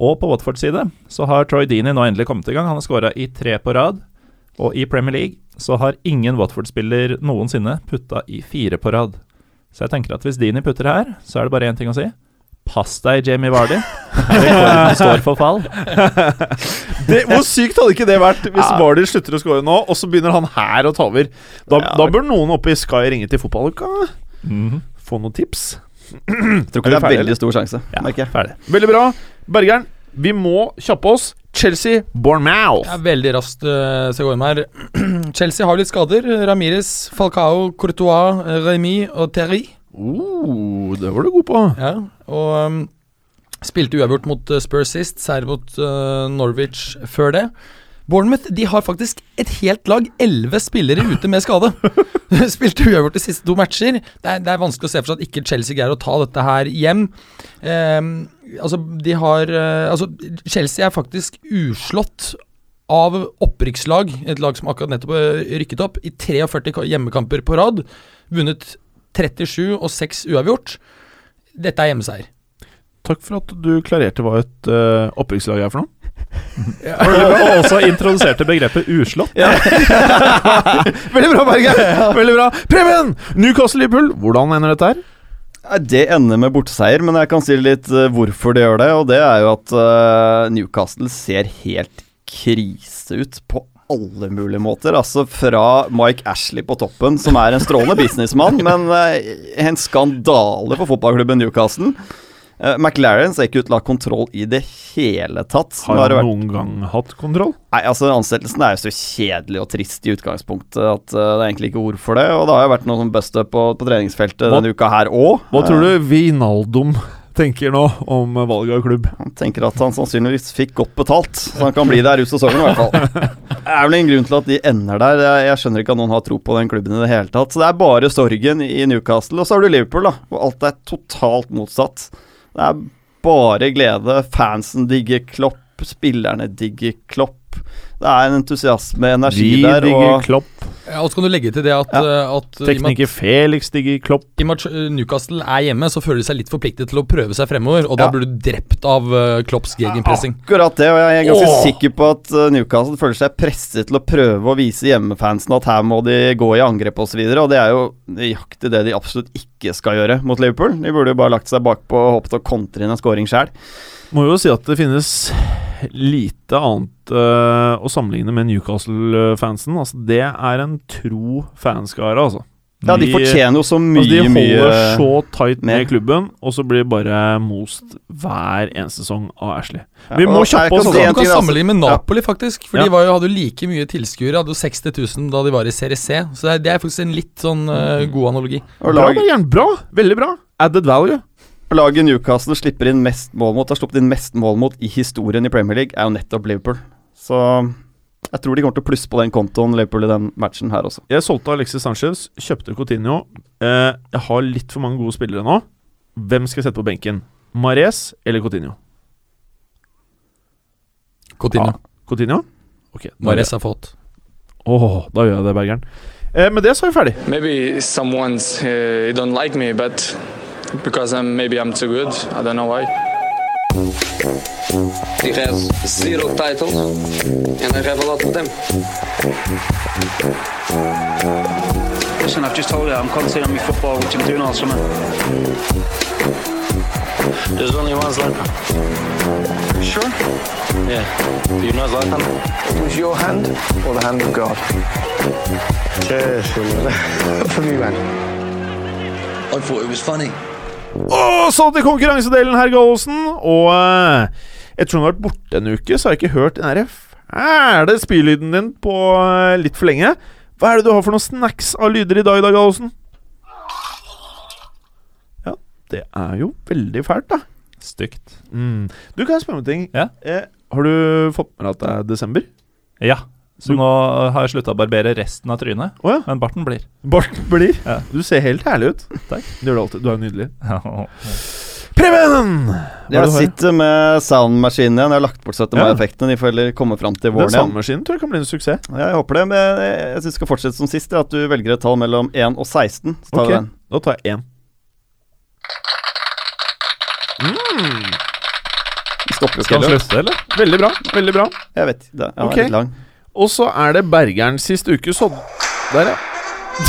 Og på Watfords side så har Troy Deeney nå endelig kommet i gang. Han har scora i tre på rad. Og i Premier League så har ingen Watford-spiller noensinne putta i fire på rad. Så jeg tenker at hvis Dini putter her, så er det bare én ting å si. Pass deg, Jamie Vardy. Rekorden står for fall. Det, hvor sykt hadde ikke det vært hvis Ja. Vardy slutter å score nå, og så begynner han her å ta over? Da, Ja. da bør noen oppe i Sky ringe til fotballuka. Mhm. Få noen tips. Jeg tror ikke det er ferdige, veldig stor sjanse. Ja, ferdig. Veldig bra. Bergeren, vi må kjappe oss. Chelsea, Bournemouth. Ja, veldig raskt uh, inn her. Chelsea har litt skader. Ramirez, Falcao, Courtois, Rémy Remy og Terry. Uh, det var du god på. Ja, og um, spilte uavgjort mot uh, Spurs sist, seier mot uh, Norwich før det. Bournemouth de har faktisk et helt lag, elleve spillere ute med skade. Spilte uavgjort de siste to matcher. Det er, det er vanskelig å se for seg at ikke Chelsea greier å ta dette her hjem. Um, altså, de har uh, Altså, Chelsea er faktisk uslått av opprykkslag, et lag som akkurat nettopp uh, rykket opp, i 43 hjemmekamper på rad. Vunnet 37 og 6 uavgjort. Dette er hjemmeseier. Takk for at du klarerte hva et uh, opprykkslag er for noe. Og, og også introduserte begrepet uslått. Veldig bra, Berger! Veldig bra. Preben! Newcastle-Liverpool, hvordan ender dette her? Det ender med borteseier, men jeg kan si litt eh, hvorfor det gjør det. Og det er jo at eh, Newcastle ser helt krise ut på alle mulige måter. Altså fra Mike Ashley på toppen, som er en strålende businessmann, men eh, en skandale for fotballklubben Newcastle. Uh, McLaren ser ikke ut til å ha kontroll i det hele tatt. Har han vært- noen gang hatt kontroll? Nei, altså Ansettelsen er jo så kjedelig og trist i utgangspunktet at uh, det er egentlig ikke ord for det. Og det har jo vært noe sånn bust-up på, på treningsfeltet Hva- denne uka her òg. Hva tror du Vinaldum tenker nå om valget av klubb? Han tenker at han sannsynligvis fikk godt betalt, så han kan bli der ut sesongen i hvert fall. Det er vel en grunn til at de ender der. Jeg, jeg skjønner ikke at noen har tro på den klubben i det hele tatt. Så det er bare sorgen i Newcastle. Og så har du Liverpool, da, hvor alt er totalt motsatt. Det er bare glede. Fansen digger Klopp, spillerne digger Klopp. Det er en entusiasme, energi Vi der. digger Og Klopp. Ja, og så kan du legge til det at, Ja. eh, at Tekniker at- Felix digger Klopp. i match eh, Newcastle er hjemme, så føler de seg litt forpliktet til å prøve seg fremover. Og da blir du drept av uh, Klopps gegenpressing. Akkurat det, og jeg er ganske Åh. sikker på at uh, Newcastle føler seg presset til å prøve å vise hjemmefansen at her må de gå i angrep osv., og, så videre, og det er jo nøyaktig det de absolutt ikke skal gjøre mot Liverpool. De burde jo bare lagt seg bakpå og håpet å kontre inn en scoring sjæl. Må jo si at det finnes lite annet uh, å sammenligne med Newcastle-fansen. Altså, det er en tro fanskare, altså. Ja, de fortjener jo så mye, altså, de mye holder så tight med mer. klubben, og så blir det bare most hver eneste sesong av Ashley. Ja, Vi må kjappe oss, altså. Du kan ting, sammenligne med Napoli, faktisk. For Ja. de var jo, hadde jo like mye tilskuere. Hadde jo 60 000 da de var i Serie C. Så det er, det er faktisk en litt sånn uh, god analogi. Og Bra, lag, Bergeren. Bra! Veldig bra. Added value. Laget Newcastle slipper inn mest mål mot, har sluppet inn mest mål mot i historien i Premier League, er jo nettopp Liverpool. Så jeg tror de kommer til å plusse på den kontoen Liverpool i den matchen her også. Jeg solgte Alexis Sanchez, kjøpte Coutinho. Eh, jeg har litt for mange gode spillere nå. Hvem skal jeg sette på benken? Mares eller Coutinho? Coutinho. Coutinho? Ok, da gjør jeg- Mares har fått. Åh, da gjør jeg det, Bergeren. Eh, med det så er vi ferdig. Maybe someone's uh, don't like me, but because I'm maybe I'm too good. I don't know why. He has zero titles, and I have a lot of them. Listen, I've just told you I'm concentrating on my football, which I'm doing all summer. There's only one Zlatan. Sure? Yeah. Do you know Zlatan? It was your hand or the hand of God? Cheers. For me, man. I thought it was funny. Og så til konkurransedelen, herr Gallosen. Og jeg tror du har vært borte en uke, så har jeg ikke hørt den derre fæle spylyden din på eh, litt for lenge. Hva er det du har for noen snacks av lyder i dag, da, Gallosen? Ja, det er jo veldig fælt, da. Stygt. Mm. Du, kan jeg spørre om en ting? Ja. Eh, har du fått med deg at det er desember? Ja. Så nå har jeg slutta å barbere resten av trynet, oh, ja. men barten blir. Barten blir. Ja. Du ser helt herlig ut. Takk. Det gjør du alltid. Du er jo nydelig. Ja. Preben! Hva Jeg sitter med soundmaskinen igjen. Jeg har lagt bort 17. Ja. mai-effektene. De får heller komme fram til våren igjen. Soundmaskinen tror jeg kan bli en suksess. Ja, Jeg håper det, men jeg, syns det skal fortsette som sist. At du velger et tall mellom 1 og 16. Så tar Ok. vi den. Da tar jeg 1. Mm. Vi Stopper Skal han slutte, eller? Veldig bra. Veldig bra. Jeg vet det- er Ok. er litt lang. Og så er det Bergeren sist uke, så Der, ja.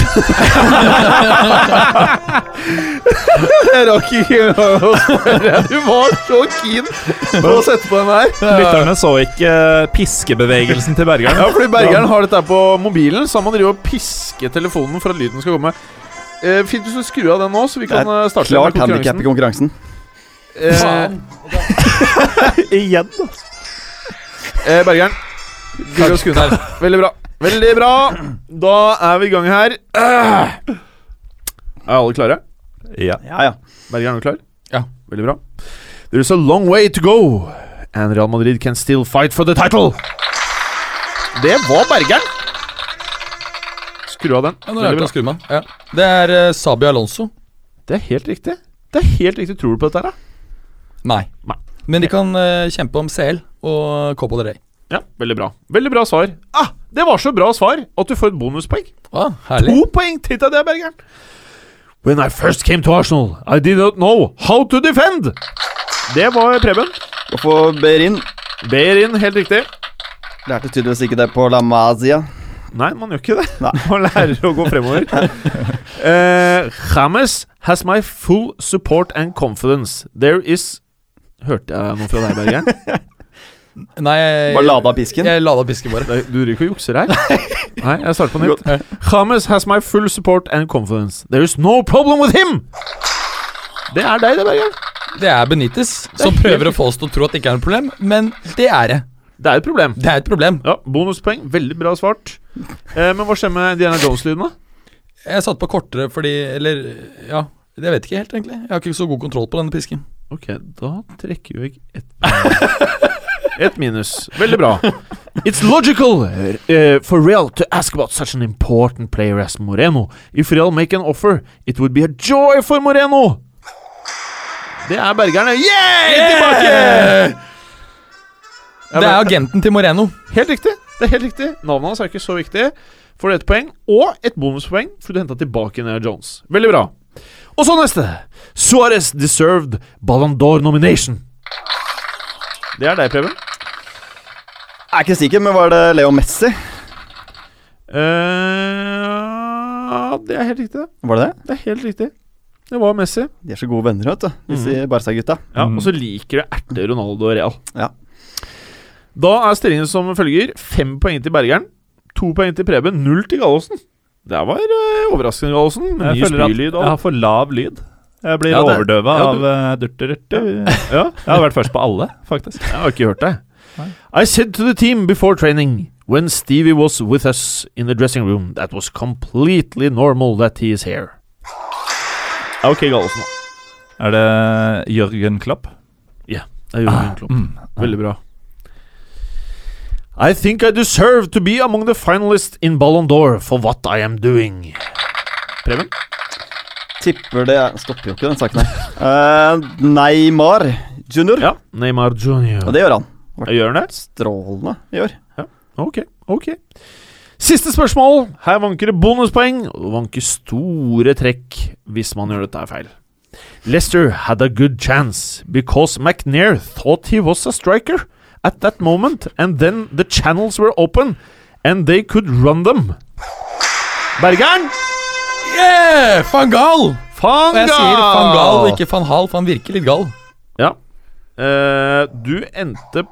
jeg rakk ikke å spørre. Du var så keen på å sette på den her. Lytterne så ikke eh, piskebevegelsen til Bergeren. Ja, fordi Bergeren har dette på mobilen, så han må drive og piske telefonen for at lyden skal komme. Eh, fint hvis du skrur av den nå, så vi kan eh, starte Klart med handikap i konkurransen. konkurransen. Eh, igjen, da. Eh, Bergeren. Og skru. Veldig bra. Veldig bra. Da er vi i gang her. Er alle klare? Ja. Ja, ja. Bergeren, er du klar? Ja. Veldig bra. There is a long way to go, and Real Madrid can still fight for the title. Det var Bergeren. Skru av den. Ja, nå lærte jeg å skru meg. Ja. Det er uh, Sabi Alonso. Det er helt riktig. Det er helt riktig. Tror du på dette her, da? Nei. Nei. Men de kan uh, kjempe om CL og Copa del Rey. Ja, veldig bra. Veldig bra svar. Ah, det var så bra svar at du får et bonuspoeng. Ah, herlig. To poeng til deg, det, Bergeren. When I first came to Arsenal, I did not know how to defend. Det var Preben. Og for Berin Berin, helt riktig. Lærte tydeligvis ikke det på La Masia. Nei, man gjør ikke det. Nei. Man lærer å gå fremover. uh, James has my full support and confidence. There is Hørte jeg noe fra deg, Bergeren? Nei, jeg, Bare lada pisken. Jeg lada pisken bare. Nei, Du driver ikke og jukser her? Nei, jeg starter på nytt. James has my full support and confidence. There is no problem with him! Det er deg, det, Berger. Det er Benitez som prøver å få oss til å tro at det ikke er noe problem, men det er det. Det er et problem. Det er et problem. Ja, Bonuspoeng. Veldig bra svart. Eh, men hva skjer med Diana Jones-lyden, da? Jeg satte på kortere fordi Eller, ja. Jeg vet ikke helt, egentlig. Jeg har ikke så god kontroll på denne pisken. Ok, da trekker vi vekk ett Et minus. Veldig bra. It's logical uh, for Real to ask about such an important player as Moreno. If Real make an offer, it would be a joy for Moreno. Det er bergerne. Yeah! Tilbake! Det er agenten til Moreno. Helt riktig. det er helt riktig Navnet hans er ikke så viktig. Får du ett poeng, og et bonuspoeng for du henta tilbake Nea Jones. Veldig bra. Og så neste. Suárez deserved Ballon d'Or nomination. Det er deg, Preben. Jeg er ikke sikker, men var det Leo Messi? Uh, det er helt riktig, det. Var det det? Det er helt riktig. Det var Messi. De er så gode venner, vet du. Disse Barca-gutta. Ja, Og så liker du erte Ronaldo og Real. Ja. Da er stillingen som følger. Fem poeng til Bergeren. To poeng til Preben. Null til Gallosen. Det var uh, overraskende, Gallosen. Jeg føler at jeg har for lav lyd. Jeg blir Ja, overdøva ja, av uh, durterurtu. Ja, Jeg har vært først på alle, faktisk. jeg har ikke hørt det. I said to the team before training when Stevie was with us in the dressing room that was completely normal that he is here. Ok, Gallosen. Er det Jørgen Klopp? Det er Jørgen Klopp. Mm. Veldig bra. I think I deserve to be among the finalists in Ballon d'Or for what I am doing. Preben? Tipper det er- Stopper jo ikke den saken her. Uh, Neymar junior. Ja. Neymar Junior. Og det gjør han. Jeg gjør det? Strålende i år. Ok, ok. Siste spørsmål. Her vanker det bonuspoeng, og vanker store trekk hvis man gjør dette feil. Leicester had a good chance because McNair thought he was a striker at that moment, and then the channels were open, and they could run them. Bergeren! Yeah! Van Gaal! Og jeg sier van Gaal ikke van Hal, for han virker litt gal. Ja. Uh, du endte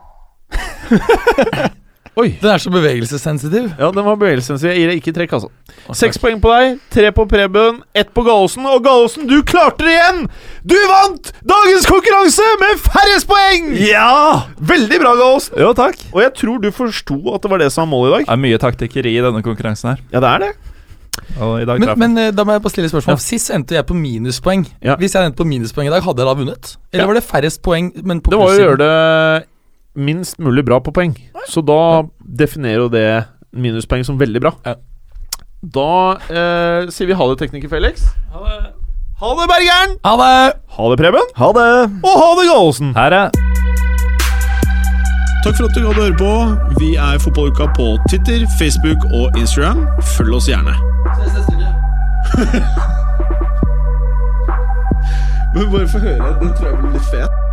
Oi. Den er så bevegelsessensitiv. Ja, den var bevegelsessensitiv. Jeg gir deg ikke trekk, altså. Seks poeng på deg, tre på Preben, ett på Gallosen. Og Gallosen, du klarte det igjen! Du vant dagens konkurranse med færrest poeng! Ja! Veldig bra, Gallosen. Jo, takk. Og jeg tror du forsto at det var det som var målet i dag. Det er mye taktikkeri i denne konkurransen her. Ja, det er det. Og i dag Men, men eh, da må jeg bare stille spørsmål. Sist endte jeg på minuspoeng. Ja. Hvis jeg endte på minuspoeng i dag, hadde jeg da vunnet? Eller Ja. var det færrest poeng, men på Det var å plussiden? gjøre det minst mulig bra på poeng. Så da definerer jo det minuspoeng som veldig bra. Ja. Da eh, sier vi ha det, tekniker Felix. Ha det, ha det Bergeren! Ha det! Ha det, Preben. Ha det! Og ha det, Gallosen. Her er Takk for at du hadde høre på. Vi er Fotballuka på Twitter, Facebook og Instagram. Følg oss gjerne. Men bare få høre. Den tror jeg blir litt fet.